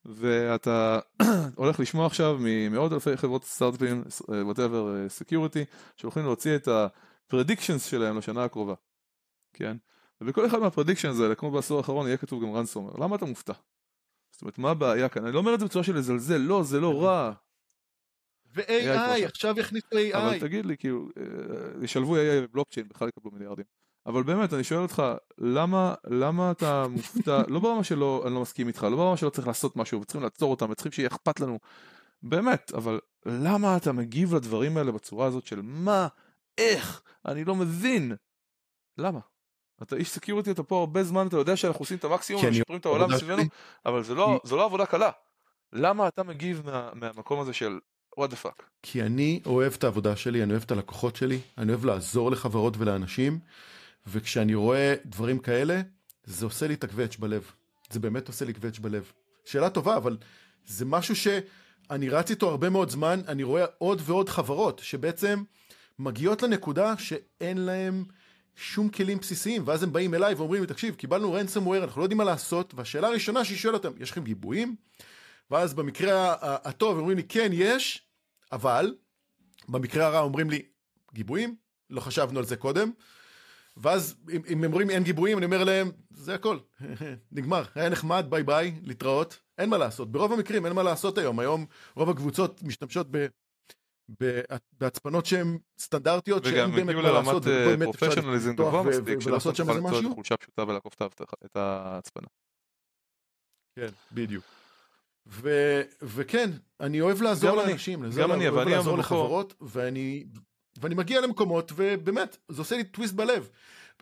ואתה הולך לשמוע עכשיו ממאות אלפי חברות סטארט-אפים, whatever, security, שהולכים להוציא את ה-predictions שלהם לשנה הקרובה, כן? ובכל אחד מה-predictions האלה, כמו בעשור האחרון, יהיה כתוב גם רנסומר. למה אתה מופתע? זאת אומרת, מה הבעיה כאן? אני לא אומר את זה בצורה של לזלזל, לא, זה לא רע. AI ו-AI, עכשיו יכניסו אבל AI. תגיד לי, כאילו, אה, ישלבו AI בבלוקצ'יין, בכלל יקבלו מיליארדים. אבל באמת, אני שואל אותך, למה, למה אתה מופתע, לא ברמה שלא, אני לא מסכים איתך, לא ברמה שלא צריך לעשות משהו, וצריכים לעצור אותם, וצריכים שיהיה אכפת לנו, באמת, אבל למה אתה מגיב לדברים האלה בצורה הזאת של מה, איך, אני לא מבין. למה? אתה איש security, אתה פה הרבה זמן, אתה יודע שאנחנו עושים את המקסימום, אני- משפרים את העולם שלי- אבל זה לא, זו לא עבודה קלה. למה אתה מגיב מה, מהמקום הזה של what the fuck? כי אני אוהב את העבודה שלי, אני אוהב את הלקוחות שלי, אני אוהב לעזור לחברות ולאנשים, וכשאני רואה דברים כאלה, זה עושה לי את הקווץ' בלב. זה באמת עושה לי קווץ' בלב. שאלה טובה, אבל זה משהו שאני רץ איתו הרבה מאוד זמן, אני רואה עוד ועוד חברות שבעצם מגיעות לנקודה שאין להם שום כלים בסיסיים, ואז הם באים אליי ואומרים לי, תקשיב, קיבלנו ransomware, אנחנו לא יודעים מה לעשות, והשאלה הראשונה שהיא שואלת אותם, יש לכם גיבויים? ואז במקרה הטוב אומרים לי, כן, יש, אבל במקרה הרע אומרים לי, גיבויים? לא חשבנו על זה קודם. ואז אם, אם הם אומרים אין גיבויים, אני אומר להם, זה הכל, נגמר, היה נחמד, ביי ביי, להתראות, אין מה לעשות. ברוב המקרים אין מה לעשות היום, היום רוב הקבוצות משתמשות ב... ב- בהצפנות שהן סטנדרטיות, שאין וגם באמת הגיעו מה לעשות, לרמת ובאמת אפשר פרופשיונליזם גבוה מספיק, שלא שם איזה משהו. את החולשה הפשוטה ולעקוף את ההצפנה. כן, בדיוק. ו- וכן, אני אוהב לעזור גם אני, לאנשים, גם אני, אבל אני לעזור לחברות, ואני, ואני מגיע למקומות, ובאמת, זה עושה לי טוויסט בלב.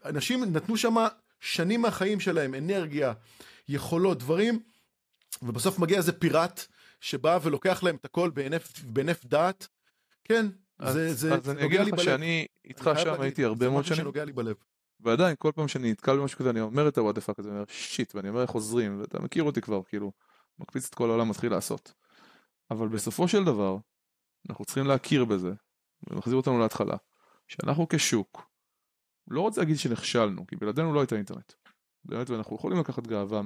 אנשים נתנו שם שנים מהחיים שלהם, אנרגיה, יכולות, דברים, ובסוף מגיע איזה פיראט שבא ולוקח להם את הכל בהינף, בהינף דעת. כן, אז, זה, זה אז אני אגיד לך. שאני איתך שם הייתי הרבה זה מאוד משהו שנים, שנוגע לי בלב. ועדיין כל פעם שאני נתקל במשהו כזה אני אומר את ה-what the fuck הזה, אני אומר shit, ואני אומר איך עוזרים, ואתה מכיר אותי כבר, כאילו, מקפיץ את כל העולם מתחיל לעשות. אבל בסופו של דבר, אנחנו צריכים להכיר בזה, ומחזיר אותנו להתחלה, שאנחנו כשוק, לא רוצה להגיד שנכשלנו, כי בלעדינו לא הייתה אינטרנט. באמת, ואנחנו יכולים לקחת גאווה,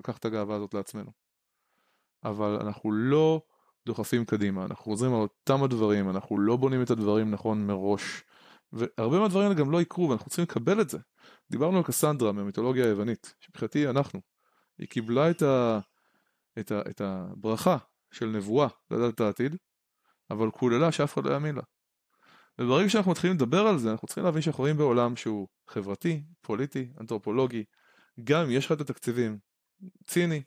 לקחת את הגאווה הזאת לעצמנו. אבל אנחנו לא דוחפים קדימה, אנחנו חוזרים על אותם הדברים, אנחנו לא בונים את הדברים נכון מראש. והרבה מהדברים האלה גם לא יקרו ואנחנו צריכים לקבל את זה. דיברנו על קסנדרה מהמיתולוגיה היוונית, שמבחינתי אנחנו. היא קיבלה את, ה, את, ה, את הברכה של נבואה לדעת את העתיד, אבל קוללה שאף אחד לא יאמין לה. וברגע שאנחנו מתחילים לדבר על זה, אנחנו צריכים להבין שאנחנו חיים בעולם שהוא חברתי, פוליטי, אנתרופולוגי, גם אם יש לך את התקציבים, ציני,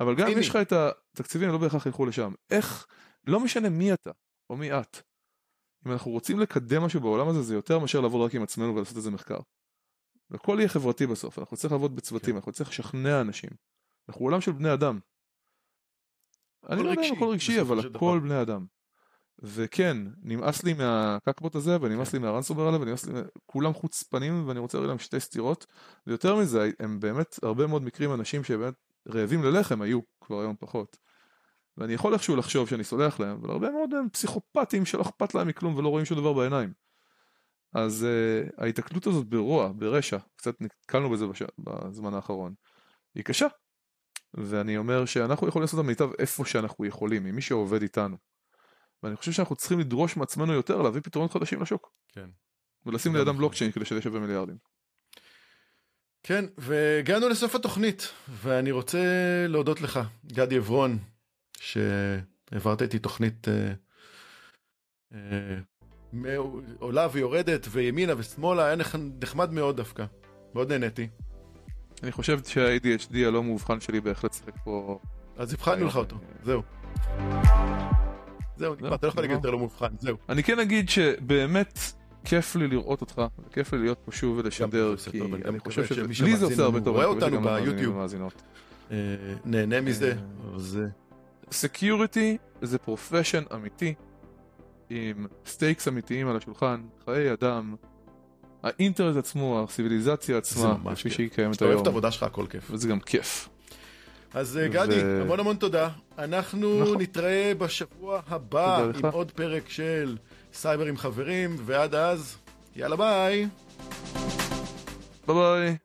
אבל גם אם. יש לך את התקציבים, לא בהכרח ילכו לשם. איך, לא משנה מי אתה, או מי את. אם אנחנו רוצים לקדם משהו בעולם הזה, זה יותר מאשר לעבוד רק עם עצמנו ולעשות איזה מחקר. הכל יהיה חברתי בסוף, אנחנו נצטרך לעבוד בצוותים, כן. אנחנו נצטרך לשכנע אנשים. אנחנו עולם של בני אדם. אני לא יודע אם הכל רגשי, אבל הכל. בני אדם. וכן, נמאס לי מהקקבוט הזה, ונמאס כן. לי מהרנסובר הזה, ונמאס לי, כולם חוצפנים, ואני רוצה להביא להם שתי סטירות. ויותר מזה, הם באמת, הרבה מאוד מקרים אנשים שבאמת רעבים ללחם היו, כבר היום פחות. ואני יכול איכשהו לחשוב שאני סולח להם, אבל הרבה מאוד הם פסיכופטים שלא אכפת להם מכלום ולא רואים שום דבר בעיניים. אז uh, ההיתקלות הזאת ברוע, ברשע, קצת נתקלנו בזה בש... בזמן האחרון, היא קשה. ואני אומר שאנחנו יכולים לעשות את המיטב איפה שאנחנו יכולים, עם מי שעובד איתנו. ואני חושב שאנחנו צריכים לדרוש מעצמנו יותר להביא פתרונות חדשים לשוק. כן. ולשים לידם נכון. בלוקצ'יין כדי שזה שווה מיליארדים. כן, והגענו לסוף התוכנית, ואני רוצה להודות לך, גדי עברון, שהעברת איתי תוכנית אה, אה, עולה ויורדת, וימינה ושמאלה, היה נח- נחמד מאוד דווקא. מאוד נהניתי. אני חושב שה-ADHD הלא מאובחן שלי בהחלט שיחק פה... אז הבחנו לך אותו, זהו. זהו, נגמר, אתה לא יכול להגיד יותר לא מאובחן, זהו. אני כן אגיד שבאמת כיף לי לראות אותך, וכיף לי להיות פה שוב ולשדר, כי אני חושב שלי זה עושה הרבה טוב. רואה אותנו ביוטיוב. אה, נהנה מזה, אה, זה... security זה profession אמיתי, עם stakes אמיתיים על השולחן, חיי אדם, האינטרנט עצמו, הציביליזציה עצמה, כפי. שהיא קיימת כשאתה אוהב היום, את העבודה שלך, הכל כיף. וזה גם כיף. אז אה, גדי, ו- המון המון תודה. אנחנו נכון. נתראה בשבוע הבא תודה לך. עם עוד פרק של סייבר עם חברים, ועד אז, יאללה ביי. ביי ביי.